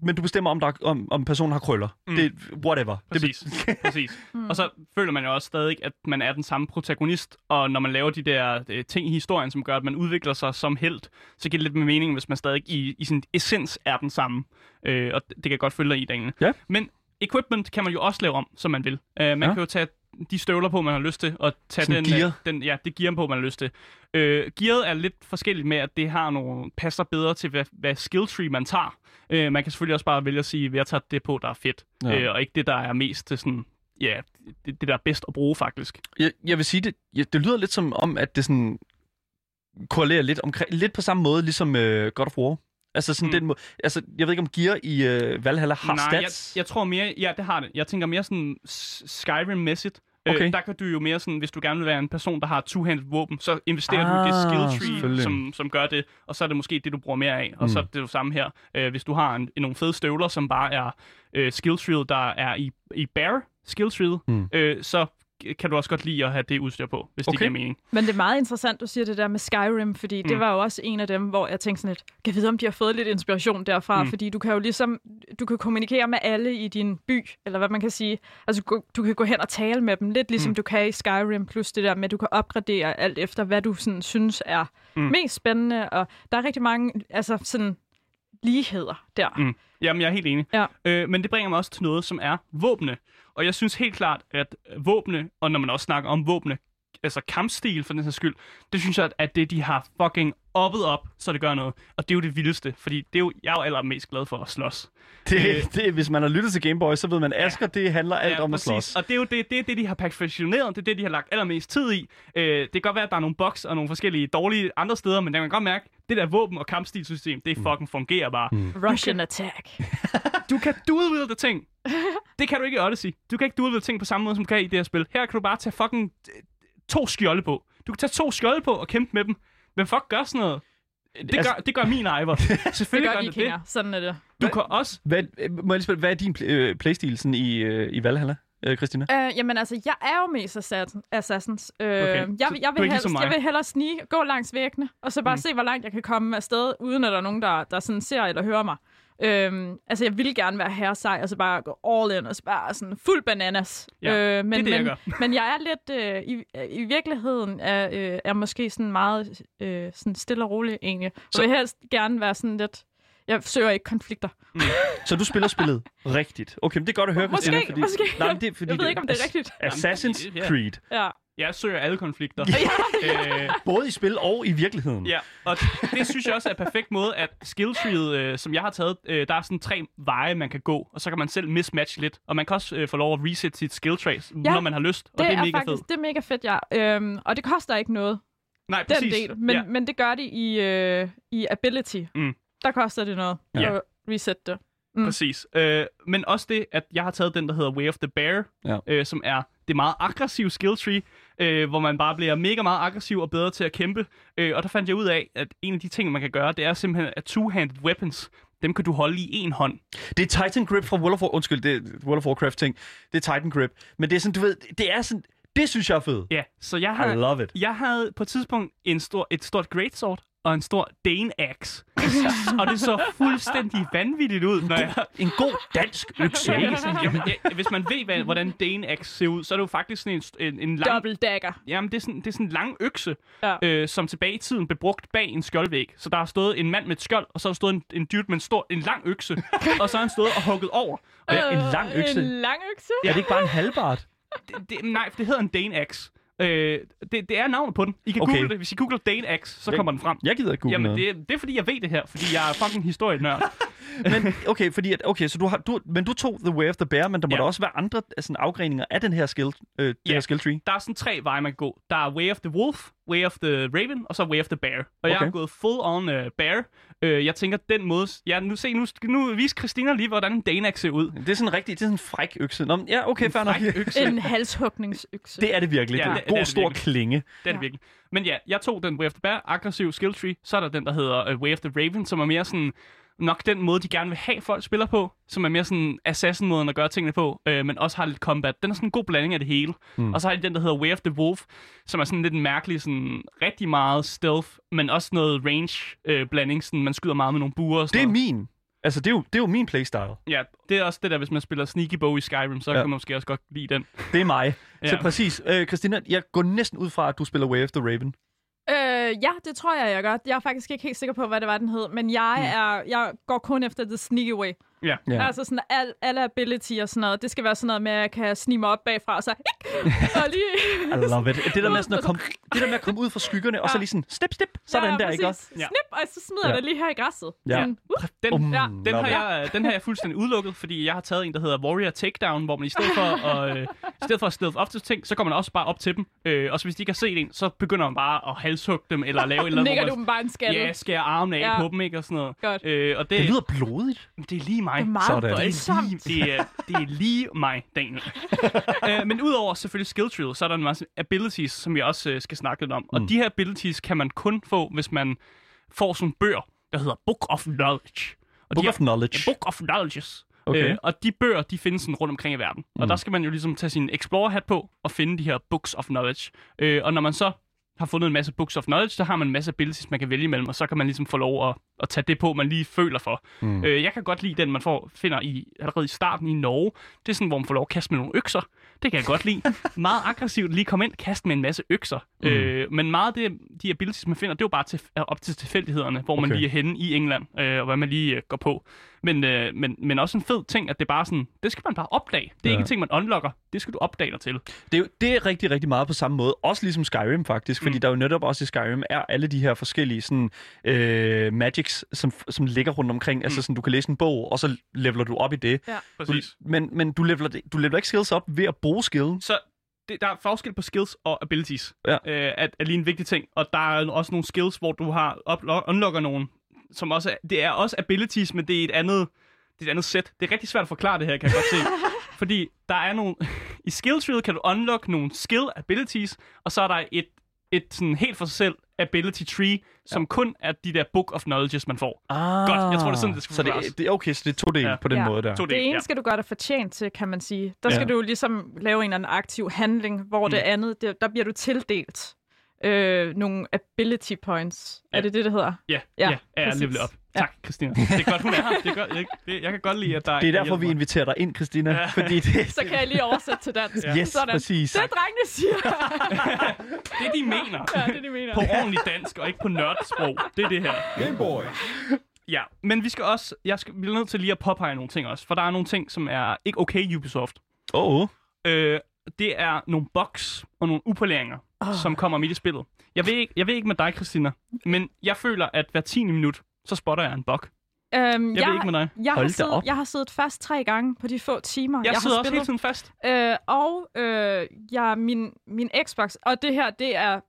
men du bestemmer, om, der, om, om personen har krøller. Mm. Mm. Det whatever. Det, Præcis. Præcis. Og så føler man jo også stadig, at man er den samme protagonist, og når man laver de der øh, ting i historien, som gør, at man udvikler sig som held, så giver det lidt med mening, hvis man stadig i, i sin essens er den samme. Øh, og det kan jeg godt følge dig i, Daniel. Ja. Men equipment kan man jo også lave om, som man vil. Uh, man ja. kan jo tage de støvler på, man har lyst til, og tage Sådan den, øh, gear. den, ja, det gear på, man har lyst til. Øh, gearet er lidt forskelligt med, at det har nogle, passer bedre til, hvad, hvad skill tree man tager. Øh, man kan selvfølgelig også bare vælge at sige, at jeg tager det på, der er fedt, Ja. øh, og ikke det, der er mest til sådan, ja, det, det der er bedst at bruge, faktisk. jeg, jeg vil sige, det, det lyder lidt som om, at det sådan korrelerer lidt, omkring, lidt på samme måde, ligesom øh, God of War. Altså sådan mm. Mm. den måde, altså jeg ved ikke om Gear i øh, Valhalla har Nej, jeg, stats. jeg tror mere, ja, det har det. Jeg tænker mere sådan Skyrim-mæssigt. Okay. Øh, der kan du jo mere sådan, hvis du gerne vil være en person, der har two-handed våben, så investerer Ah, du i det skill selvfølgelig. tree, som, som gør det, og så er det måske det, du bruger mere af. Og Mm. så er det jo samme her. Øh, hvis du har en, en, nogle fede støvler, som bare er øh, skill tree, der er i, i bear skill tree, Mm. øh, så kan du også godt lide at have det udstyr på, hvis Okay. det giver mening. Men det er meget interessant, du siger det der med Skyrim, fordi mm. det var jo også en af dem, hvor jeg tænkte sådan lidt, kan jeg vide, om de har fået lidt inspiration derfra, mm. Fordi du kan jo ligesom, du kan kommunikere med alle i din by, eller hvad man kan sige. Altså, du, du kan gå hen og tale med dem, lidt ligesom mm. Du kan i Skyrim, plus det der med, at du kan opgradere alt efter, hvad du sådan synes er. Mm. mest spændende, og der er rigtig mange, altså sådan, ligheder der. Mm. Jamen, jeg er helt enig. Ja. Øh, men det bringer mig også til noget, som er våbne. Og jeg synes helt klart, at våbne, og når man også snakker om våbne, altså kampstil for den her skyld, det synes jeg, at det de har fucking oppet op, så det gør noget. Og det er jo det vildeste, fordi det er jo, jeg er jo allermest glad for at slås. Det, det, hvis man har lyttet til Game Boy, så ved man, at Asger, det handler alt om at præcis. slås. Og det er jo det, det, er det, de har perfektioneret, det er det, de har lagt allermest tid i. Øh, det kan godt være, at der er nogle bugs og nogle forskellige dårlige andre steder, men jeg kan godt mærke, det der våben- og kampstilsystem, det fucking fungerer bare. Mm. Russian attack. Du kan dual wielde ting. Det kan du ikke i Odyssey. Du kan ikke dual wielde ting på samme måde, som du kan i det her spil. Her kan du bare tage fucking øh, to skjolde på. Du kan tage to skjolde på og kæmpe med dem. Hvem fuck gør sådan noget? Det Altså- gør, det gør min. Det Selvfølgelig gør gør det det. Sådan er det. Du kan også... Hvad, må jeg lige spørge, hvad er din pl- øh, playstil sådan i, øh, i Valhalla, øh, Christina? Øh, jamen altså, jeg er jo mest assassin, Assassins. Øh, okay. jeg, jeg, vil helst, ligesom jeg vil hellere snige, gå langs væggene, og så bare Mm. se, hvor langt jeg kan komme afsted, uden at der er nogen, der, der sådan ser eller hører mig. Øhm, altså, jeg ville gerne være herre sej, og så bare gå all in, og så bare sådan fuld bananas. Ja, øh, men, det er det, jeg men, men jeg er lidt, øh, i, i virkeligheden er, øh, er måske sådan meget øh, sådan stille og rolig egentlig. Så Så- jeg vil helst gerne være sådan lidt, Jeg søger ikke konflikter. Så du spiller spillet rigtigt. Okay, men det er godt at høre, Måske, Christina. Fordi, måske. Nej, men det, er fordi Jeg ved ikke, om det er rigtigt. Assassin's Jamen, det- ja. Creed. Ja. Jeg søger alle konflikter. øh, Både i spil og i virkeligheden. Ja, og det synes jeg også er en perfekt måde, at skilltreet, øh, som jeg har taget, øh, der er sådan tre veje, man kan gå, og så kan man selv mismatche lidt. Og man kan også øh, få lov at reset sit skill trace, ja, når man har lyst, og Det, det, er er, mega faktisk, fedt. det er mega fedt, ja. Øhm, og det koster ikke noget, Nej, den præcis. del. Men, ja. men det gør det i, øh, i ability. Mm. Der koster det noget Ja. at reset det. Mm. Præcis. Øh, men også det, at jeg har taget den, der hedder Way of the Bear, Ja. øh, som er det meget aggressive skill tree, øh, hvor man bare bliver mega meget aggressiv og bedre til at kæmpe. Øh, og der fandt jeg ud af, at en af de ting, man kan gøre, det er simpelthen, at two-handed weapons, dem kan du holde i en hånd. Det er Titan Grip fra World of War... Undskyld, det er World of Warcraft ting. Det er Titan Grip. Men det er sådan, du ved, det er sådan... Det synes jeg er fedt. Ja, så jeg I har, love it. jeg havde på et tidspunkt en stor, et stort greatsword og en stor Dane axe. og det så fuldstændig vanvittigt ud, når jeg... En god dansk økse, ikke? Jamen, ja, hvis man ved, hvad, hvordan Dane axe ser ud, så er det jo faktisk sådan en, en, en lang... Double dagger. Jamen, det er sådan, det er sådan en lang økse, Ja. øh, som tilbage i tiden blev brugt bag en skjoldvæg. Så der har stået en mand med et skjold, og så har stået en, en dude med en, stor, en lang økse, og så har han stået og hugget over. Og jeg, en lang økse? En lang økse? Er det ikke bare en halvbart? det, det, nej, for det hedder en Dane axe. Øh, det, det er navnet på den. I kan Okay. google det. Hvis I googler Dane axe, så Men- kommer den frem. Jeg gider ikke google Jamen, noget. det, det er fordi, jeg ved det her, fordi jeg er fucking historienørd. Men okay, fordi at, okay, så du har, du, men du tog The Way of the Bear, men der må Ja. der også være andre sådan, afgreninger af den her skill, øh, det Ja. her skill tree. der er sådan tre veje, man kan gå. Der er Way of the Wolf, Way of the Raven, og så Way of the Bear. Og okay. jeg har gået full on uh, Bear. Uh, jeg tænker, den måde... Ja, nu se, nu, nu viser Christina lige, hvordan en Danak ser ud. Det er sådan rigtig, det er sådan en fræk økse. Nå, ja, okay, fair nok. Fræk økse. En halshugningsøkse. Det er det virkelig. Ja, det er en det er god, det stor virkelig. klinge. Det er det virkelig. Men ja, jeg tog den Way of the Bear, aggressiv skill tree. Så er der den, der hedder uh, Way of the Raven, som er mere sådan nok den måde, de gerne vil have, folk spiller på, som er mere sådan assassin-måden at gøre tingene på, øh, men også har lidt combat. Den er sådan en god blanding af det hele. Mm. Og så har de den, der hedder Way of the Wolf, som er sådan lidt en mærkelig, sådan rigtig meget stealth, men også noget range-blanding, sådan man skyder meget med nogle buer og sådan Det er noget. min. Altså, det er jo, det er jo min playstyle. Ja, det er også det der, hvis man spiller Sneaky Bow i Skyrim, så ja. Kan man måske også godt lide den. Det er mig. Ja. Så præcis. Øh, Christina, jeg går næsten ud fra, at du spiller Way of the Raven. Øh, ja, det tror jeg, jeg gør. Jeg er faktisk ikke helt sikker på, hvad det var, den hed. Men jeg, Mm. er, jeg går kun efter the sneaky way. Ja. Ja. Altså sådan al, alle ability og sådan noget. Det skal være sådan noget med, at jeg kan snige mig op bagfra, og så... og lige... I love it. Det der med, sådan at komme, det der med at komme ud fra skyggerne, og så Ja. lige sådan, step, step, sådan ja, der, ikke også? præcis. Ja. Snip, og så smider jeg Ja. det lige her i græsset. Ja. Sådan, uh, Den, Um, ja, den, har jeg, den har jeg fuldstændig udelukket, fordi jeg har taget en, der hedder Warrior Takedown, hvor man i stedet for at, øh, i stedet for at stealth op til ting, så går man også bare op til dem. Øh, og så hvis de ikke har set en, så begynder man bare at halshugge dem, eller lave et eller andet, Nikker du dem bare en skalle. ja, skærer armen af Ja. på dem, ikke, og sådan noget. Godt. Øh, og det, Det lyder blodigt. det er lige mig. Det er meget Sådan. Det er, voldsomt. lige, det, er, det er lige mig, Daniel. øh, men udover selvfølgelig skill tree, så er der en masse abilities, som vi også øh, skal snakke lidt om. Og Mm. de her abilities kan man kun få, hvis man får sådan en bøger, der hedder Book of Knowledge. Og Book de of Knowledge. Ja, Book of Knowledges. Okay. Øh, og de bøger, de findes sådan rundt omkring i verden. Mm. Og der skal man jo ligesom tage sin Explorer-hat på og finde de her Books of Knowledge. Øh, og når man så har fundet en masse Books of Knowledge, så har man en masse abilities, man kan vælge imellem, og så kan man ligesom få lov at, at tage det på, man lige føler for. Mm. Øh, jeg kan godt lide den, man får, finder i, allerede i starten i Norge. Det er sådan, hvor man får lov at kaste med nogle økser. Det kan jeg godt lide. meget aggressivt lige komme ind kaste med en masse økser. Mm. Øh, men meget af det, de abilities, man finder, det er jo bare til, op til tilfældighederne, hvor man Okay. lige er henne i England, øh, og hvad man lige øh, går på. Men, øh, men, men også en fed ting, at det bare sådan, det skal man bare opdage. Det er Ja. ikke en ting, man unlocker. Det skal du opdage dig til. Det er, det er rigtig, rigtig meget på samme måde. Også ligesom Skyrim faktisk, fordi Mm. der jo netop også i Skyrim er alle de her forskellige sådan, øh, magics, som, som ligger rundt omkring. Mm. Altså sådan, du kan læse en bog, og så leveler du op i det. Ja. Du, Præcis. men men du, leveler, du leveler ikke skills op ved at bruge skillen. Så det, der er forskel på skills og abilities. Ja. Øh, er, er lige en vigtig ting. Og der er også nogle skills, hvor du har unlocker nogen, som også er, det er også abilities, men det er et andet, det er et andet sæt. Det er rigtig svært at forklare det her, kan jeg godt se. Fordi der er nogle... I skill tree kan du unlock nogle skill abilities, og så er der et, et sådan helt for sig selv ability tree, som kun er de der book of knowledges, man får. Ah, Godt, jeg tror, det er sådan, det skal så forklares. det, det, Okay, så det er to dele Ja. ja. på den Ja. måde der. To Det del, ene ja. skal du gøre dig fortjent til, kan man sige. Der skal Ja. du ligesom lave en eller anden aktiv handling, hvor mm. det andet, det, der bliver du tildelt øh, nogle ability points. Ja. Er det det, det hedder? Ja, Ja, ja, ja, level op. Ja. Tak, Christina. Det er godt, hun er her. Det er godt, jeg, det, jeg kan godt lide, at der Det er der derfor, vi inviterer dig ind, Christina. Ja. Fordi det, Så kan jeg lige oversætte til dansk. Ja. Yes, Sådan. præcis. Det drengene siger. Det, de mener. ja, det er det, de mener. på ordentligt dansk, og ikke på nørdsprog. Det er det her. Ja, men vi skal også, jeg skal, vi bliver nødt til lige at påpege nogle ting også, for der er nogle ting, som er ikke okay Ubisoft. Åh, oh. Øh, det er nogle bugs og nogle upoleringer, oh. som kommer midt i spillet. Jeg ved, ikke, jeg ved ikke med dig, Christina, men jeg føler, at hver 10. minut, så spotter jeg en bug. Øhm, Jeg, jeg ved ikke med dig. Jeg har, Hold da siddet, op. jeg har siddet fast tre gange på de få timer, Jeg, jeg sidder har også hele tiden fast. Øh, og øh, jeg, min, min Xbox, og det her, det er,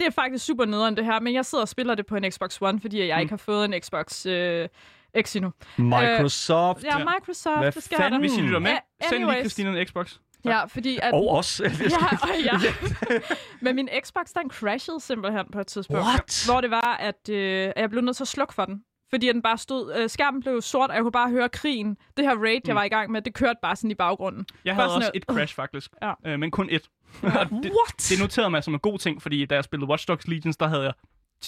det er faktisk super nederen det her, men jeg sidder og spiller det på en Xbox One, fordi jeg Mm. ikke har fået en Xbox øh, X endnu. Microsoft. Ja, Ja. Microsoft, Hvad det skal fanden? Hvis I lytter med, Ja, send lige. Christina en Xbox. Ja, fordi at... Og os. Ja, og ja. Men min Xbox, den crashede simpelthen på et tidspunkt. What? Hvor det var, at øh, jeg blev nødt til at slukke for den. Fordi den bare stod... Øh, skærmen blev sort, og jeg kunne bare høre krigen. Det her raid, jeg var i gang med, det kørte bare sådan i baggrunden. Jeg havde også et- et crash, faktisk. Ja. Øh, men kun et. Det, What? det noterede mig som en god ting, fordi da jeg spillede Watch Dogs Legions, der havde jeg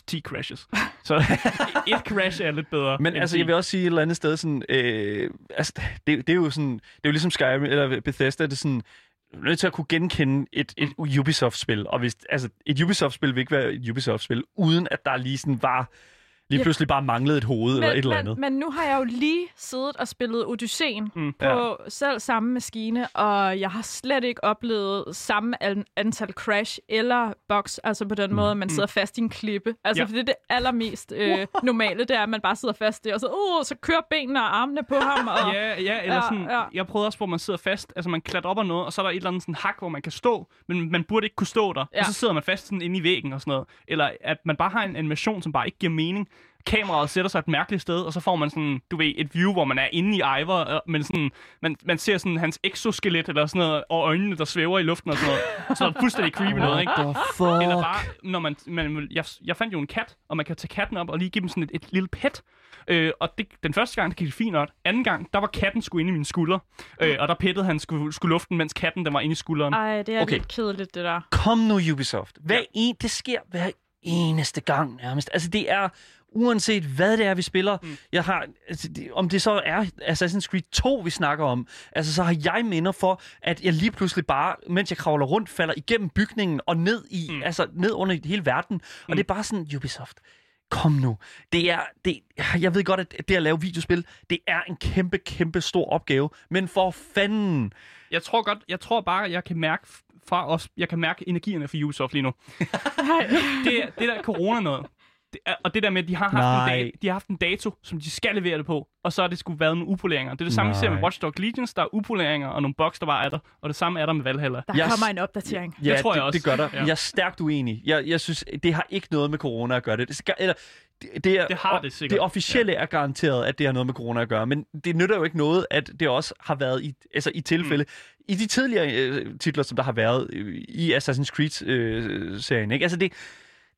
10 crashes. Så et crash er lidt bedre. Men altså, 10. jeg vil også sige et eller andet sted sådan, øh, altså, det, det, er jo sådan, det er jo ligesom Skyrim eller Bethesda, det er sådan, du er nødt til at kunne genkende et, et Ubisoft-spil, og hvis, altså, et Ubisoft-spil vil ikke være et Ubisoft-spil, uden at der lige sådan var, lige Ja. pludselig bare manglede et hoved eller et eller men, andet. men nu har jeg jo lige siddet og spillet Odysseen Mm. mm. på ja. selv samme maskine, og jeg har slet ikke oplevet samme an- antal crash eller bugs, altså på den måde, at man sidder fast i en klippe. Altså, Ja. ja. det er det allermest øh, normale, det er, at man bare sidder fast der, og så, uh, så kører benene og armene på ham. Og, Ja, ja, eller Ja, sådan, ja. jeg prøvede også, hvor man sidder fast, altså man klatrer op ad noget, og så er der et eller andet sådan hak, hvor man kan stå, men man burde ikke kunne stå der. Ja. og så sidder man fast sådan inde i væggen og sådan noget. Eller at man bare har en animation, som bare ikke giver mening. Kameraet sætter sig et mærkeligt sted, og så får man sådan, du ved, et view, hvor man er inde i Ivor, men sådan, man, man ser sådan hans exoskelet eller sådan noget, og øjnene, der svæver i luften og sådan noget. Så er det fuldstændig creepy noget, ikke? the fuck? Eller bare, når man, man jeg, jeg fandt jo en kat, og man kan tage katten op og lige give dem sådan et, et lille pet. Øh, og det, den første gang, det gik det fint nok. Anden gang, der var katten sgu inde i min skulder. Øh, og der pettede han skulle, skulle luften, mens katten den var inde i skulderen. Ej, det er Okay. lidt kedeligt, det der. Kom nu, Ubisoft. Hvad ja. en, det sker hver eneste gang nærmest. Altså, det er uanset hvad det er, vi spiller. Mm. Jeg har, altså, det, om det så er Assassin's Creed 2, vi snakker om, altså, så har jeg minder for, at jeg lige pludselig bare, mens jeg kravler rundt, falder igennem bygningen og ned i, mm. altså ned under hele verden. Mm. Og det er bare sådan, Ubisoft, kom nu. Det er, det, jeg ved godt, at det at lave videospil, det er en kæmpe, kæmpe stor opgave. Men for fanden, Jeg tror godt, jeg tror bare, jeg kan mærke fra os, jeg kan mærke energierne for Ubisoft lige nu. det, er- det der corona noget. Det og det der med, at de har, haft en Nej. dag, de har haft en dato, som de skal levere det på, og så har det skulle været nogle upoleringer. Det er det samme, vi ser med Nej. Watch Dogs Legions, der er upoleringer og nogle bugs, der bare er der, og det samme er der med Valhalla. Der Jeg- kommer en opdatering. Ja, Det tror jeg også. Det gør der. Ja. Jeg er stærkt uenig. Jeg, jeg synes, det har ikke noget med corona at gøre. Det, det, skal, eller, det, det, er, Det har det sikkert. Det officielle ja. er garanteret, at det har noget med corona at gøre. Men det nytter jo ikke noget, at det også har været i, altså i tilfælde. Mm. I de tidligere øh, titler, som der har været øh, i Assassin's Creed-serien. ikke? Altså det,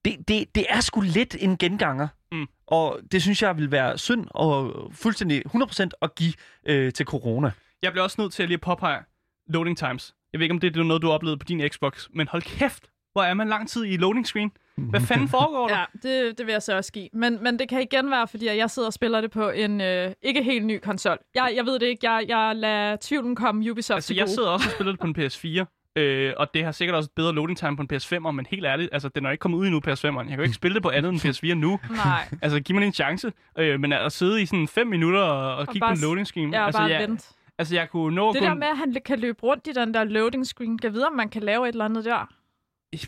det, det, det er sgu lidt en genganger. Mm. Og det synes jeg vil være synd og fuldstændig 100% at give øh, til corona. Jeg bliver også nødt til at lige påpege loading times. Jeg ved ikke, om det er noget, du oplevede på din Xbox, men hold kæft, hvor er man lang tid i loading screen. Hvad fanden foregår der? Ja, det, det vil jeg så også give. Men, men det kan igen være, fordi at jeg sidder og spiller det på en øh, ikke helt ny konsol. Jeg, jeg ved det ikke. Jeg, jeg lader tvivlen komme Ubisoft Altså, til jeg gode. sidder også og spiller det på en PS4, øh, og det har sikkert også et bedre loading time på en PS5'er, men helt ærligt, altså, den er ikke kommet ud endnu, PS5'eren. Jeg kan jo ikke spille det på andet end PS4 nu. Nej, Altså, giv mig en chance. Øh, men at sidde i sådan 5 minutter og, og kigge bare på en loading screen, er altså, bare jeg, vent. altså, jeg kunne nå Det gå der med, at han kan løbe rundt i den der loading screen, kan vide, om man kan lave et eller andet der.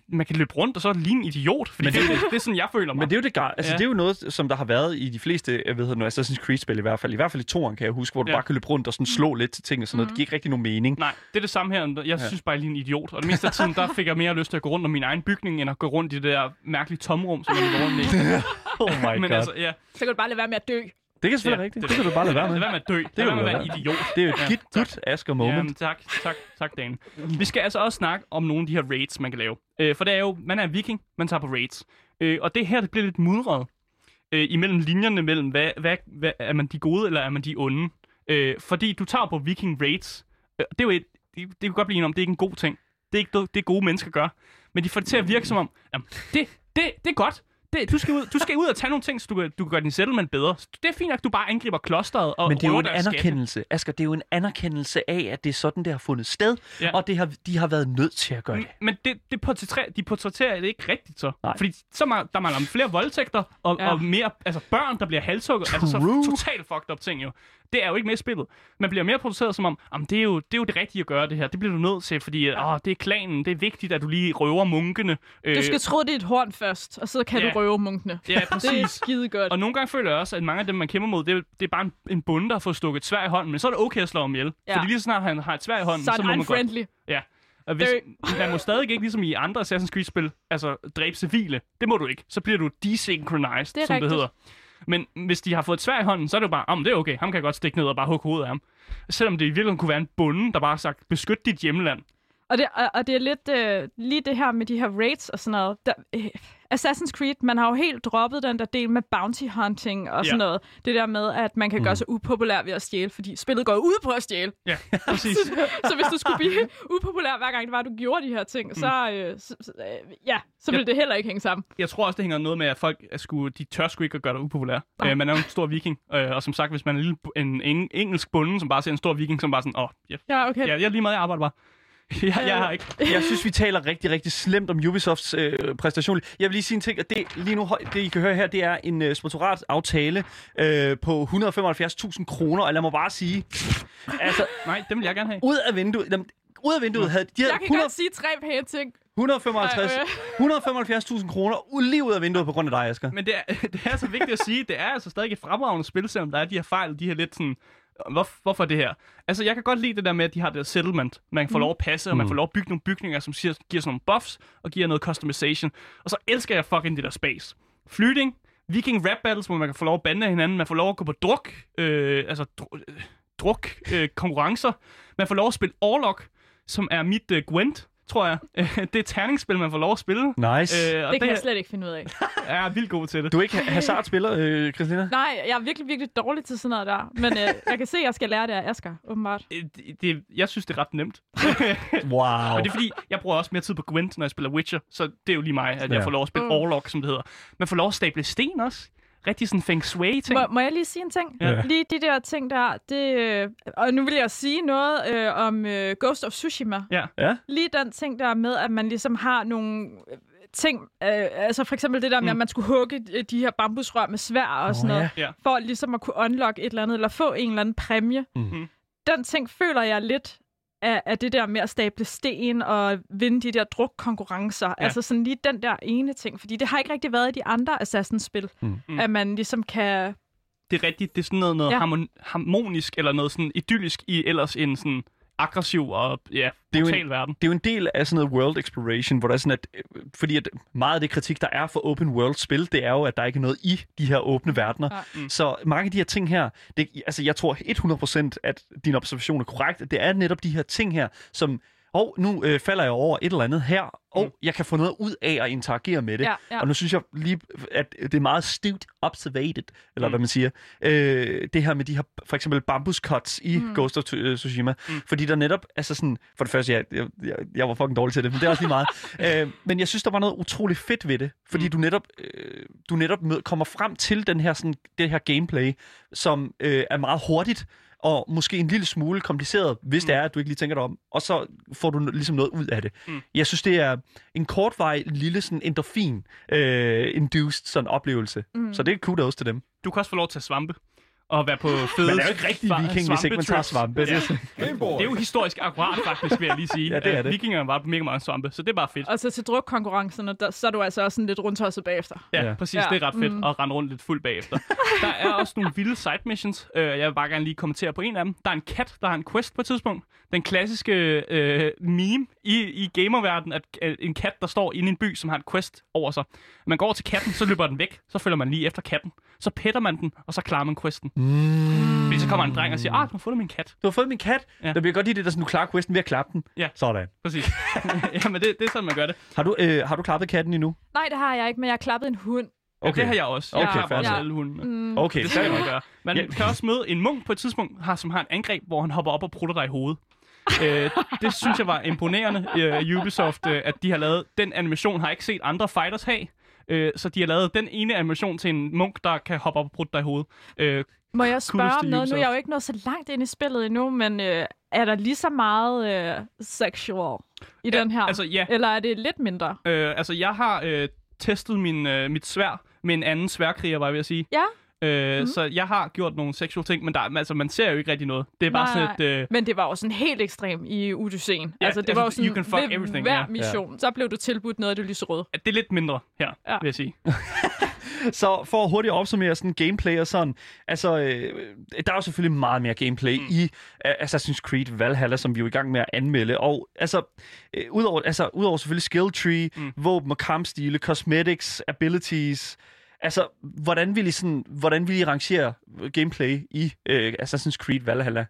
Man kan løbe rundt, og så er det lige en idiot, fordi Men det, det- det, er sådan, jeg føler mig. Men det er jo det, gar- altså, Ja. det er jo noget, som der har været i de fleste, jeg ved, noget Assassin's Creed-spil i hvert fald. I hvert fald i toeren kan jeg huske, hvor du Ja. bare kan løbe rundt og sådan slå lidt til ting og sådan noget. Det giver ikke rigtig nogen mening. Nej, det er det samme her. Jeg Ja. synes bare, jeg er lige en idiot. Og det meste af tiden, der fik jeg mere lyst til at gå rundt om min egen bygning, end at gå rundt i det der mærkelige tomrum, som jeg går rundt i. Oh my Men altså, ja. Så kan du bare lade være med at dø. Det kan selvfølgelig Ja, rigtigt. det- Det, det kan du bare lade være Lad med. være med at dø. Lad du at lade være idiot. Det er jo et Ja, ja, good Asger moment. Jamen, tak, tak, tak, Dan. Vi skal altså også snakke om nogle af de her raids, man kan lave. Øh, for det er jo, man er en viking, man tager på raids. Øh, og det her, det bliver lidt mudret øh, imellem linjerne mellem, hvad, hvad, hvad, er man de gode, eller er man de onde? Øh, fordi du tager på viking raids. Øh, det er jo et, det, det kan godt blive enige om, det er ikke en god ting. Det er ikke noget, det gode mennesker gør. Men de får det til at virke som om, jamen, det, det, det er godt. Det, du, skal ud, du skal ud og tage nogle ting, så du kan, du kan gøre din settlement bedre. Det er fint, at du bare angriber klosteret og Men det er jo en skatte. anerkendelse. Asger, det er jo en anerkendelse af, at det er sådan, det har fundet sted, Ja. og det har, de har været nødt til at gøre det. Men det, det portrætterer, de portrætterer det ikke rigtigt så. Nej. Fordi så man, der mangler flere voldtægter, og, Ja. og mere, altså børn, der bliver halshugget. Altså True. så totalt fucked up ting jo. Det er jo ikke med i spillet. Man bliver mere produceret som om, jamen, det, er jo, det er jo det rigtige at gøre det her. Det bliver du nødt til, fordi åh, det er klanen. Det er vigtigt, at du lige røver munkene. Øh, Du skal tro, det er et horn først, og så kan Ja. du røve munkene. Ja, Det er præcis. skide godt. Og nogle gange føler jeg også, at mange af dem, man kæmper mod, det er, det er bare en, en bonde, der fået stukket et svær i hånden. Men så er det okay at slå ham ihjel. Ja. Fordi lige så snart han har et svær i hånden, Så så, er må man godt. friendly. Ja. Og hvis, man må stadig ikke, ligesom i andre Assassin's Creed-spil, altså dræbe civile. Det må du ikke. Så bliver du desynchronized, Det som rigtigt. det hedder. Men hvis de har fået et svær i hånden, så er det jo bare, om det er okay, ham kan jeg godt stikke ned og bare hugge hovedet af ham. Selvom det i virkeligheden kunne være en bonde, der bare har sagt, beskyt dit hjemland. Og det, og, og det er lidt øh, lige det her med de her raids og sådan noget. Der, øh, Assassin's Creed, man har jo helt droppet den der del med bounty hunting og sådan Ja. noget. Det der med, at man kan Mm. gøre sig upopulær ved at stjæle, fordi spillet går ud på at stjæle. Ja, præcis. så hvis du skulle blive upopulær hver gang det var, at du gjorde de her ting, så, øh, så, så øh, ja, så ville Ja. det heller ikke hænge sammen. Jeg tror også, det hænger noget med, at folk er sgu, de tør sgu ikke at gøre dig upopulær. Øh, man er jo en stor viking, øh, og som sagt, hvis man er en, lille, en, en engelsk bonde, som bare ser en stor viking, som bare sådan, åh, oh, ja, Ja, okay. ja, jeg er lige meget, jeg arbejder bare. jeg, jeg har ikke. Jeg synes, vi taler rigtig, rigtig slemt om Ubisofts øh, præstation. Jeg vil lige sige en ting, at det, lige nu, det I kan høre her, det er en øh, sponsorat aftale øh, på 175.000 kroner, og lad mig bare sige, altså, Nej, dem vil jeg gerne have. ud af vinduet, jamen, ud af vinduet havde de havde Jeg kan 100, godt sige tre pæne ting. 155 Ej, 175.000 kroner u- lige ud af vinduet på grund af dig, Asger. Men det er, det er så vigtigt at sige, det er altså stadig et fremragende spil, selvom der er de her fejl, de her lidt sådan, hvor, hvorfor det her? Altså, jeg kan godt lide det der med, at de har det settlement. Man kan få lov at passe, og man Mm. får lov at bygge nogle bygninger, som siger, giver sådan nogle buffs, og giver noget customization. Og så elsker jeg fucking det der space. Flyting, viking rap battles, hvor man kan få lov at bande hinanden, man får lov at gå på druk, øh, altså dru, øh, druk øh, konkurrencer. Man får lov at spille Orlok, som er mit øh, Gwent, tror jeg. det er et terningsspil, man får lov at spille. Nice. Øh, og Det kan det jeg slet ikke finde ud af. er jeg er vildt god til det. du er ikke Hazard-spiller, øh, Christina? Nej, jeg er virkelig, virkelig dårlig til sådan noget der. Men øh, jeg kan se, at jeg skal lære det af Asger, åbenbart. Øh, det, det, jeg synes, det er ret nemt. Wow. Og det er fordi, jeg bruger også mere tid på Gwent, når jeg spiller Witcher, så det er jo lige mig, at jeg Ja. får lov at spille Mm. Orlok, som det hedder. Man får lov at stable sten også. Rigtig sådan feng shui-ting. Må, må jeg lige sige en ting? Ja. Lige de der ting der, det, øh, og nu vil jeg sige noget øh, om øh, Ghost of Tsushima. Ja. Ja. Lige den ting der med, at man ligesom har nogle øh, ting, øh, altså for eksempel det der med, Mm. at man skulle hugge øh, de her bambusrør med svær og sådan Nå, noget, ja. for ligesom at kunne unlock et eller andet, eller få en eller anden præmie. Mm. Den ting føler jeg lidt af, af det der med at stable sten og vinde de der drukkonkurrencer. Ja. Altså sådan lige den der ene ting, fordi det har ikke rigtig været i de andre Assassin's-spil, Mm. Mm. at man ligesom kan... Det er rigtigt, det er sådan noget, noget Ja. ja. harmon- harmonisk, eller noget sådan idyllisk i ellers en sådan aggressiv og ja, Det er jo en- brutal verden. det er jo en del af sådan noget world exploration, hvor der er sådan, at, øh, fordi at meget af det kritik, der er for open world spil, det er jo, at der ikke er noget i de her åbne verdener. Ja. Mm. Så mange af de her ting her, det, altså jeg tror 100% at din observation er korrekt. Det er netop de her ting her, som, og nu øh, falder jeg over et eller andet her, og Mm. jeg kan få noget ud af at interagere med det. Ja, ja. Og nu synes jeg lige, at det er meget stivt observated, eller Mm. hvad man siger. Øh, det her med de her, for eksempel bambus cuts i Mm. Ghost of øh, Tsushima. Mm. Fordi der netop, altså sådan, for det første, jeg, jeg, jeg, var fucking dårlig til det, men det er også lige meget. øh, men jeg synes, der var noget utroligt fedt ved det, fordi mm. du netop, øh, du netop mød, kommer frem til den her, sådan, det her gameplay, som øh, er meget hurtigt, og måske en lille smule kompliceret, hvis mm. det er, at du ikke lige tænker dig om. Og så får du ligesom noget ud af det. Mm. Jeg synes, det er en kortvej, lille sådan endorfin øh, induced sådan oplevelse. Mm. Så det er kudos til dem. Du kan også få lov til at svampe. Og være på fede Man er jo ikke rigtig viking, hvis ikke man tager svampe. Ja. Det er jo historisk akkurat, faktisk, vil jeg lige sige. Ja, det er at det. Vikingerne var mega meget svampe, så det er bare fedt. Og så til drukkonkurrencerne, der, så er du altså også sådan lidt rundtosset bagefter. Ja, Ja. præcis. Ja, Det er ret fedt mm. at rende rundt lidt fuld bagefter. der er også nogle vilde side missions. Øh, jeg vil bare gerne lige kommentere på en af dem. Der er en kat, der har en quest på et tidspunkt. Den klassiske øh, meme i, i gamerverdenen, at en kat, der står inde i en by, som har en quest over sig. Man går over til katten, så løber den væk. Så følger man lige efter katten. Så petter man den, og så klarer man questen. Mm. Fordi så kommer en dreng og siger, ah, du har fundet min kat. Du har fået min kat. Ja. Ja. Der bliver godt lide det, der sådan, du klarer questen ved at klappe den. Ja. Sådan. Præcis. Jamen, det, det er sådan, man gør det. Har du, øh, har du klappet katten endnu? Nej, det har jeg ikke, men jeg har klappet en hund. Okay. Ja, det har jeg også. Jeg Okay, klapper også alle hundene. Mm. Okay, Det skal man gøre. Man Ja. kan også møde en munk på et tidspunkt, har, som har et angreb, hvor han hopper op og prutter dig i hovedet. øh, det synes jeg var imponerende, øh, Ubisoft, øh, at de har lavet. Den animation har jeg ikke set andre fighters have. Øh, så de har lavet den ene animation til en munk, der kan hoppe op og brutte dig i hovedet. Øh, Må jeg spørge om noget? Nu er jeg jo ikke nået så langt ind i spillet endnu, men øh, er der lige så meget øh, sexual i Ja, den her? altså, ja. Eller er det lidt mindre? øh, altså, jeg har øh, testet min, øh, mit svær med en anden sværkriger, var jeg ved at sige. Ja. Øh, Mhm. Så jeg har gjort nogle sexual ting, men der, altså, man ser jo ikke rigtig noget. Det er bare Nej, sådan et... Øh, Men det var jo sådan helt ekstrem i Odysseen. Ja, altså, det altså, var jo sådan, you can fuck ved everything, hver ja. mission, så blev du tilbudt noget af det lyserøde. det er lidt mindre her, Ja. ja. vil jeg sige. Så for at hurtigt opsummere sådan gameplay og sådan, altså, øh, der er jo selvfølgelig meget mere gameplay mm. i uh, Assassin's Creed Valhalla, som vi er jo i gang med at anmelde. Og altså, øh, udover, altså, udover selvfølgelig skill tree, mm. våben og kampstile, cosmetics, abilities, altså, hvordan vil I, sådan, hvordan vil I rangere gameplay i øh, Assassin's Creed Valhalla?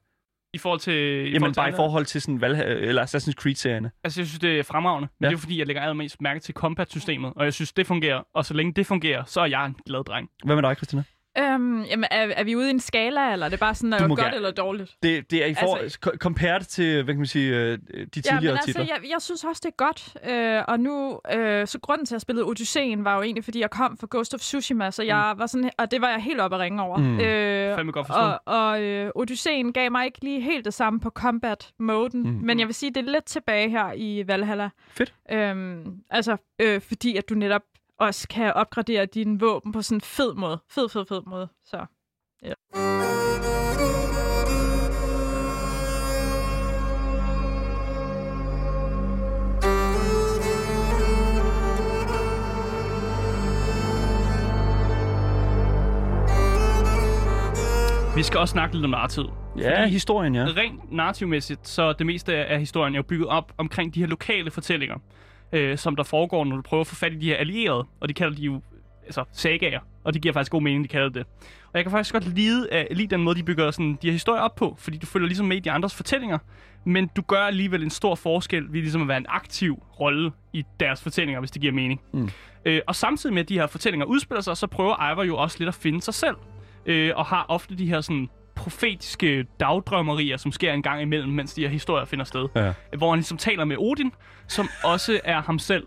I forhold til... I Jamen forhold til bare i forhold til sådan Valhalla, eller Assassin's Creed-serierne. Altså, jeg synes, det er fremragende. Men Ja. det er jo fordi, jeg lægger allermest mærke til combat-systemet, og jeg synes, det fungerer. Og så længe det fungerer, så er jeg en glad dreng. Hvad med dig, Christina? Øhm, jamen, er, er vi ude i en skala, eller er det bare sådan, Du er må godt gerne- eller dårligt? Det, det er i for, Altså- compared til, hvad kan man sige, øh, de Ja, tidligere men altså, titler. jeg, jeg synes også, det er godt. Øh, og nu, øh, så grunden til, at jeg spillede Odysseen, var jo egentlig, fordi jeg kom fra Ghost of Tsushima, så jeg var sådan, og det var jeg helt oppe at ringe over. Mm. Øh, Fandme godt forstå. og og øh, Odysseen gav mig ikke lige helt det samme på combat-moden, Mm. mm. men jeg vil sige, det er lidt tilbage her i Valhalla. Fedt. Øhm, altså, øh, fordi at du netop også kan opgradere dine våben på sådan en fed måde. Fed, fed, fed måde. Så. Vi skal også snakke lidt om narrativ. Ja, historien, ja. Rent narrativmæssigt, så det meste af historien er jo bygget op omkring de her lokale fortællinger, øh, som der foregår, når du prøver at få fat i de her allierede, og de kalder de jo altså, sagager, og det giver faktisk god mening, de kalder det. Og jeg kan faktisk godt lide, uh, lide den måde, de bygger sådan, de her historier op på, fordi du følger ligesom med i de andres fortællinger, men du gør alligevel en stor forskel ved ligesom at være en aktiv rolle i deres fortællinger, hvis det giver mening. Mm. Øh, og samtidig med, at de her fortællinger udspiller sig, så prøver Ivor jo også lidt at finde sig selv, øh, og har ofte de her sådan profetiske dagdrømmerier, som sker en gang imellem, mens de her historier finder sted. Ja. Hvor han ligesom taler med Odin, som også er ham selv.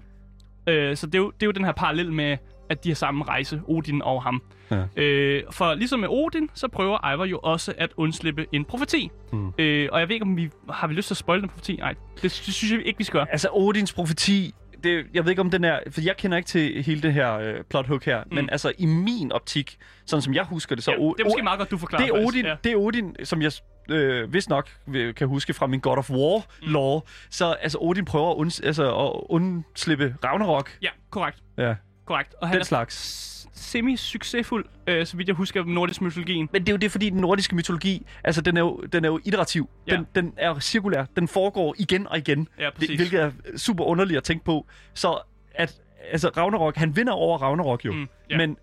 Øh, så det er, jo, det er jo den her parallel med, at de har samme rejse, Odin og ham. Ja. Øh, for ligesom med Odin, så prøver Ivar jo også at undslippe en profeti. Mm. Øh, og jeg ved ikke, om vi har vi lyst til at spoil den profeti? Nej, det, det synes jeg ikke, vi skal gøre. Altså, Odins profeti, det, jeg ved ikke om den er, for jeg kender ikke til hele det her øh, plot hook her, mm. men altså i min optik, sådan som jeg husker det, så ja, det er måske meget godt, du forklarer det er. Odin, Ja. det er Odin, som jeg øh, vist nok vil- kan huske fra min God of War Mm. lore. Så altså Odin prøver at, uns, altså, at undslippe Ragnarok. ja, korrekt. Ja, korrekt. Og han den er slags. Semi-succesfuld, øh, så vidt jeg husker, nordisk mytologien. Men det er jo det, fordi den nordiske mytologi, altså den er jo, den er jo iterativ. Ja. Den, den er cirkulær. Den foregår igen og igen. Ja, præcis. Det, hvilket er super underligt at tænke på. Så at altså Ragnarok, han vinder over Ragnarok jo. Mm, ja. Men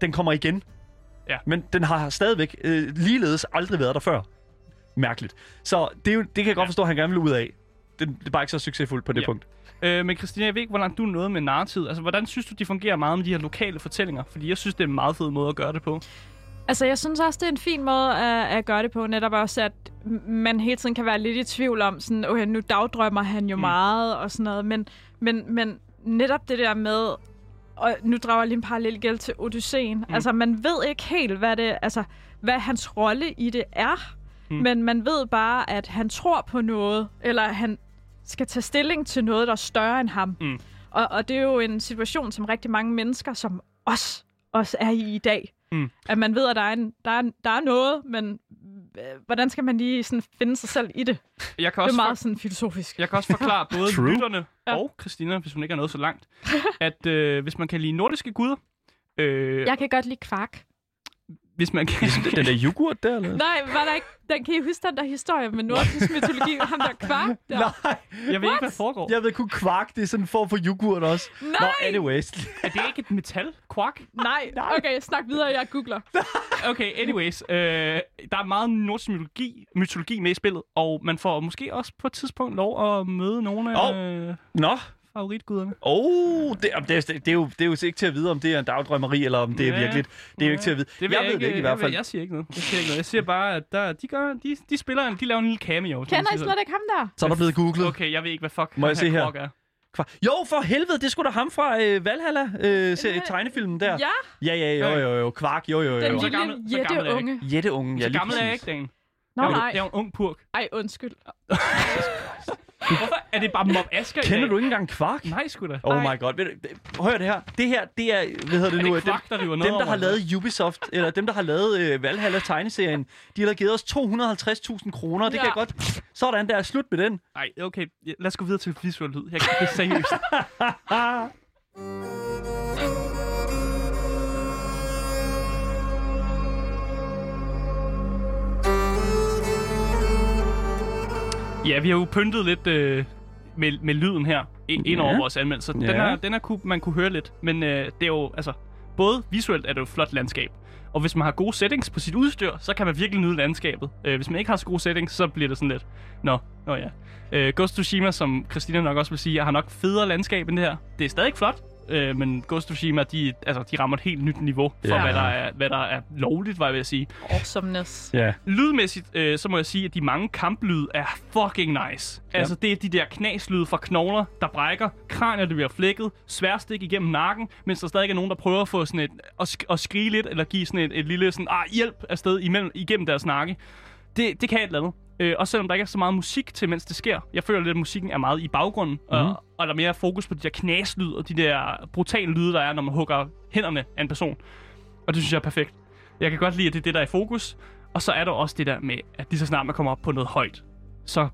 den kommer igen. Ja. Men den har stadigvæk øh, ligeledes aldrig været der før. Mærkeligt. Så det, er jo, det kan jeg godt Ja. forstå, at han gerne vil ud af. Det, det er bare ikke så succesfuldt på det Ja. punkt. Øh, men Christina, jeg ved ikke, hvor langt du er nået med narrativ. Altså, hvordan synes du, de fungerer meget med de her lokale fortællinger? Fordi jeg synes, det er en meget fed måde at gøre det på. Altså, jeg synes også, det er en fin måde at, at gøre det på. Netop også, at man hele tiden kan være lidt i tvivl om, sådan, okay, nu dagdrømmer han jo Mm. meget og sådan noget. Men, men, men netop det der med, og nu drager jeg lige en parallel gæld til Odysseen. Mm. Altså, man ved ikke helt, hvad det, altså, hvad hans rolle i det er. Mm. Men man ved bare, at han tror på noget, eller han skal tage stilling til noget, der er større end ham. Mm. Og, og det er jo en situation, som rigtig mange mennesker, som os, også er i i dag. Mm. At man ved, at der er, en, der er, der er noget, men øh, hvordan skal man lige sådan finde sig selv i det? Jeg kan Det også er for- meget sådan filosofisk. Jeg kan også forklare både True. lytterne Ja. og Christina, hvis hun ikke er nået så langt, at øh, hvis man kan lide nordiske guder, øh, Jeg kan godt lide kvark. Hvis man kan... Den der yoghurt der, eller? Nej, var der ikke... Den, kan I huske den der historie med nordisk mytologi? Ham der kvark der? Nej, jeg ved ikke, hvad foregår. jeg ved kun kvark, det er sådan en form for yoghurt også. Nej! Nå, anyways. Er det ikke et metal? Quark? Nej, okay, snak videre, jeg googler. Okay, anyways. Øh, der er meget nordisk mytologi, mytologi med i spillet, og man får måske også på et tidspunkt lov at møde nogle af øh, Nå, favoritguderne. Oh, det, det, er, det, er jo, det er jo ikke til at vide, om det er en dagdrømmeri, eller om det er Ja, virkeligt. Det er jo ikke til at vide. Det jeg, ved det ikke i hvert fald. Jeg, jeg siger ikke noget. Jeg siger ikke noget. Jeg siger bare, at der, de, gør, de, de spiller en, de laver en lille cameo. Kender I slet ikke ham der? Så er der blevet googlet. Okay, jeg ved ikke, hvad fuck Må jeg se her? Er. Jo, for helvede, det skulle da ham fra øh, Valhalla, øh, se, tegnefilmen der. Ja, Ja, ja, jo, jo, jo. Kvark, jo, jo, den jo. Så lille så gammel er jeg ikke. jætteunge. Jætteungen, ja, Så lige gammel er jeg ikke, Dan. Nå, jeg, er nej. jeg er en ung purk. Ej, undskyld. Hvorfor er det bare Mob Asker i Kender dag? du ikke engang Kvark? Nej, sgu da. Oh my god. Ved du- Hør det her. Det her, det er, hvad hedder det Er nu? det dem, Kvark, der river noget dem, der over, har eller lavet Ubisoft, eller dem, der har lavet øh, Valhalla tegneserien, de har givet os 250.000 kroner. Det Ja. kan jeg godt... Sådan der, slut med den. Nej, okay. Ja, Lad os gå videre til visuel lyd. Jeg kan det er seriøst. Ja, vi har jo pyntet lidt øh, med, med lyden her ind over Ja. vores anmeldelse. Den Ja. er, den er kunne, man kunne høre lidt, men øh, det er jo, altså, både visuelt er det jo et flot landskab, og hvis man har gode settings på sit udstyr, så kan man virkelig nyde landskabet. Øh, hvis man ikke har så gode settings, så bliver det sådan lidt, nå, nå ja. Øh, Ghost Tsushima, som Christina nok også vil sige, har nok federe landskab end det her. Det er stadig flot, øh, men Ghost of Tsushima, de, altså, de rammer et helt nyt niveau for, Ja. hvad, der er, hvad der er lovligt, var jeg ved at sige. Awesomeness. Ja. Lydmæssigt, øh, så må jeg sige, at de mange kamplyd er fucking nice. Ja. Altså, det er de der knaslyde fra knogler, der brækker, kranier, der bliver flækket, sværstik igennem nakken, mens der stadig er nogen, der prøver at få sådan et, at, sk- at skrige lidt, eller give sådan et, et lille sådan, ah, hjælp afsted imellem, igennem deres nakke. Det, det kan et eller andet. Øh, også selvom der ikke er så meget musik til, mens det sker. Jeg føler lidt, at musikken er meget i baggrunden, mm. og, og der er mere fokus på de der knaslyd, og de der brutale lyde, der er, når man hugger hænderne af en person. Og det synes jeg er perfekt. Jeg kan godt lide, at det er det, der er i fokus. Og så er der også det der med, at lige så snart man kommer op på noget højt, så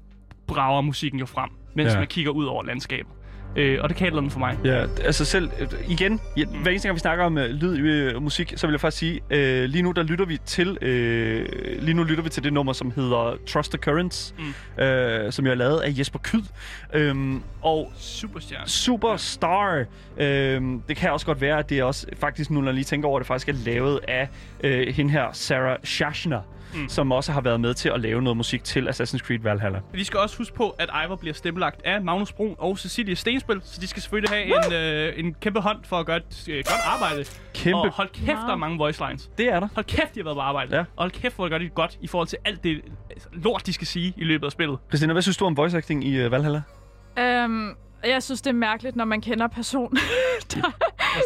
brager musikken jo frem, mens Ja. ja. man kigger ud over landskabet. Øh, og det kan et eller andet for mig. Ja, altså selv, øh, igen, ja, hver eneste gang vi snakker om uh, lyd i uh, musik, så vil jeg faktisk sige, uh, lige nu der lytter vi til, uh, lige nu lytter vi til det nummer, som hedder Trust the Currents, mm. uh, som jeg har lavet af Jesper Kyd. Um, og Superstjerne. Superstar. Øhm, det kan også godt være, at det er også faktisk, nu når jeg lige tænker over det, faktisk er lavet af øh, hende her, Sarah Schachner, mm. som også har været med til at lave noget musik til Assassin's Creed Valhalla. Vi skal også huske på, at Ivor bliver stempelagt af Magnus Brun og Cecilie Stenspil, så de skal selvfølgelig have en, øh, en kæmpe hånd for at gøre et øh, godt arbejde. Kæmpe. Og hold kæft, der er mange voice lines. Det er der. Hold kæft, de har været på arbejde. Ja. Og hold kæft, hvor gør de det godt i forhold til alt det altså, lort, de skal sige i løbet af spillet. Christina, hvad synes du om voice acting i uh, Valhalla? Øhm, jeg synes, det er mærkeligt, når man kender personen, der,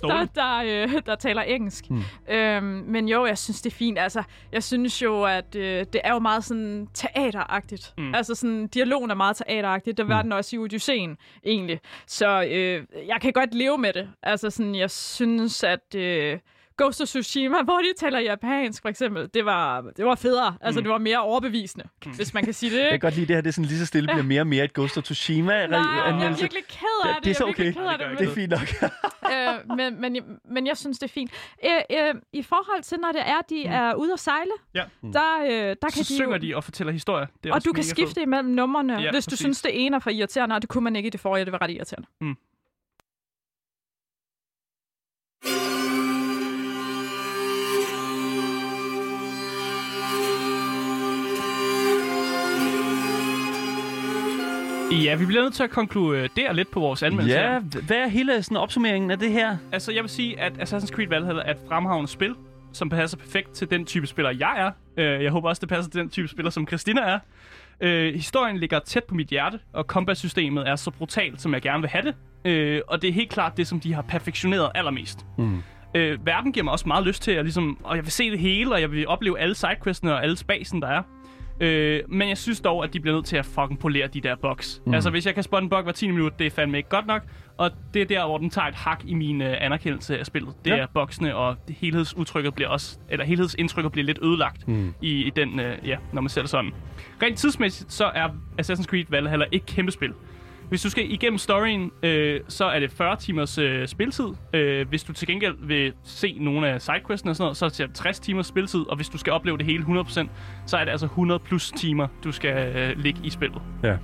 der, der, øh, der taler engelsk. Hmm. Øhm, men jo, jeg synes, det er fint. Altså, jeg synes jo, at øh, det er jo meget sådan teateragtigt. Mm. Mm. Altså, sådan, dialogen er meget teateragtigt. Det var den også i Odysseen, egentlig. Så øh, jeg kan godt leve med det. Altså, sådan, jeg synes, at... Øh, Ghost of Tsushima, hvor de taler japansk, for eksempel, det var, det var federe. Altså, Mm. det var mere overbevisende, hvis man kan sige det. Jeg kan Ikke? godt lide, det her det er sådan lige så stille bliver mere og mere et Ghost of Tsushima. Nej, jeg er virkelig ked af det. det er så Jeg virkelig okay. ked af Det det, Det er fint nok. øh, men, men, men jeg synes, det er fint. Øh, øh, I forhold til, når det er, de Mm. er ude at sejle, Ja. der, øh, der kan Så de synger jo... de og fortæller historier. Det er Og du kan skifte fedt. imellem numrene, Ja, hvis du præcis. synes, det ene er for irriterende, og det kunne man ikke i det forrige, det var ret irriterende. Ja, vi bliver nødt til at konkludere lidt på vores anmeldelse Ja, her. hvad er hele sådan opsummeringen af det her? Altså, jeg vil sige, at Assassin's Creed Valhalla er et fremragende spil, som passer perfekt til den type spiller, jeg er. Øh, jeg håber også, det passer til den type spiller, som Christina er. Øh, historien ligger tæt på mit hjerte, og combat-systemet er så brutalt, som jeg gerne vil have det. Øh, og det er helt klart det, som de har perfektioneret allermest. Mm. Øh, verden giver mig også meget lyst til at ligesom, og jeg vil se det hele, og jeg vil opleve alle sidequestene og alle spasen, der er. Øh, men jeg synes dog, at de bliver nødt til at fucking polere de der bugs. Mm. Altså, hvis jeg kan spotte en bug hver 10 minut, det er fandme ikke godt nok. Og det er der, hvor den tager et hak i min øh, anerkendelse af spillet. Det Ja. er bugsene, og helhedsudtrykket bliver også, eller helhedsindtrykket bliver lidt ødelagt Mm. i, i den, øh, ja, når man ser det sådan. Rent tidsmæssigt, så er Assassin's Creed Valhalla ikke kæmpe spil. Hvis du skal igennem storyen, øh, så er det 40 timers øh, spiltid. Øh, hvis du til gengæld vil se nogle af sidequestene og sådan noget, så er det 60 timers spiltid. Og hvis du skal opleve det hele 100%, så er det altså 100 plus timer, du skal øh, ligge i spillet. Ja.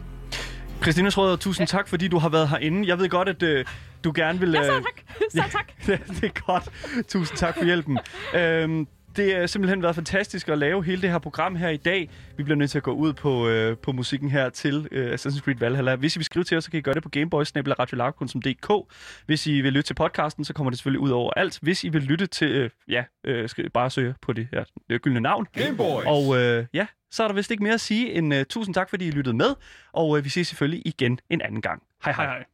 Christina Schrøder, tusind tak, fordi du har været herinde. Jeg ved godt, at øh, du gerne vil... Ja, så øh, tak. Så tak. Ja, det er godt. Tusind tak for hjælpen. øhm, det har simpelthen været fantastisk at lave hele det her program her i dag. Vi bliver nødt til at gå ud på, øh, på musikken her til øh, Assassin's Creed Valhalla. Hvis I vil skrive til os, så kan I gøre det på gameboys.dk. Hvis I vil lytte til podcasten, så kommer det selvfølgelig ud over alt. Hvis I vil lytte til, øh, ja, øh, skal bare søge på det her det gyldne navn. Gameboys. Og øh, ja, så er der vist ikke mere at sige end uh, tusind tak, fordi I lyttede med. Og øh, vi ses selvfølgelig igen en anden gang. Hej hej. Hej hej.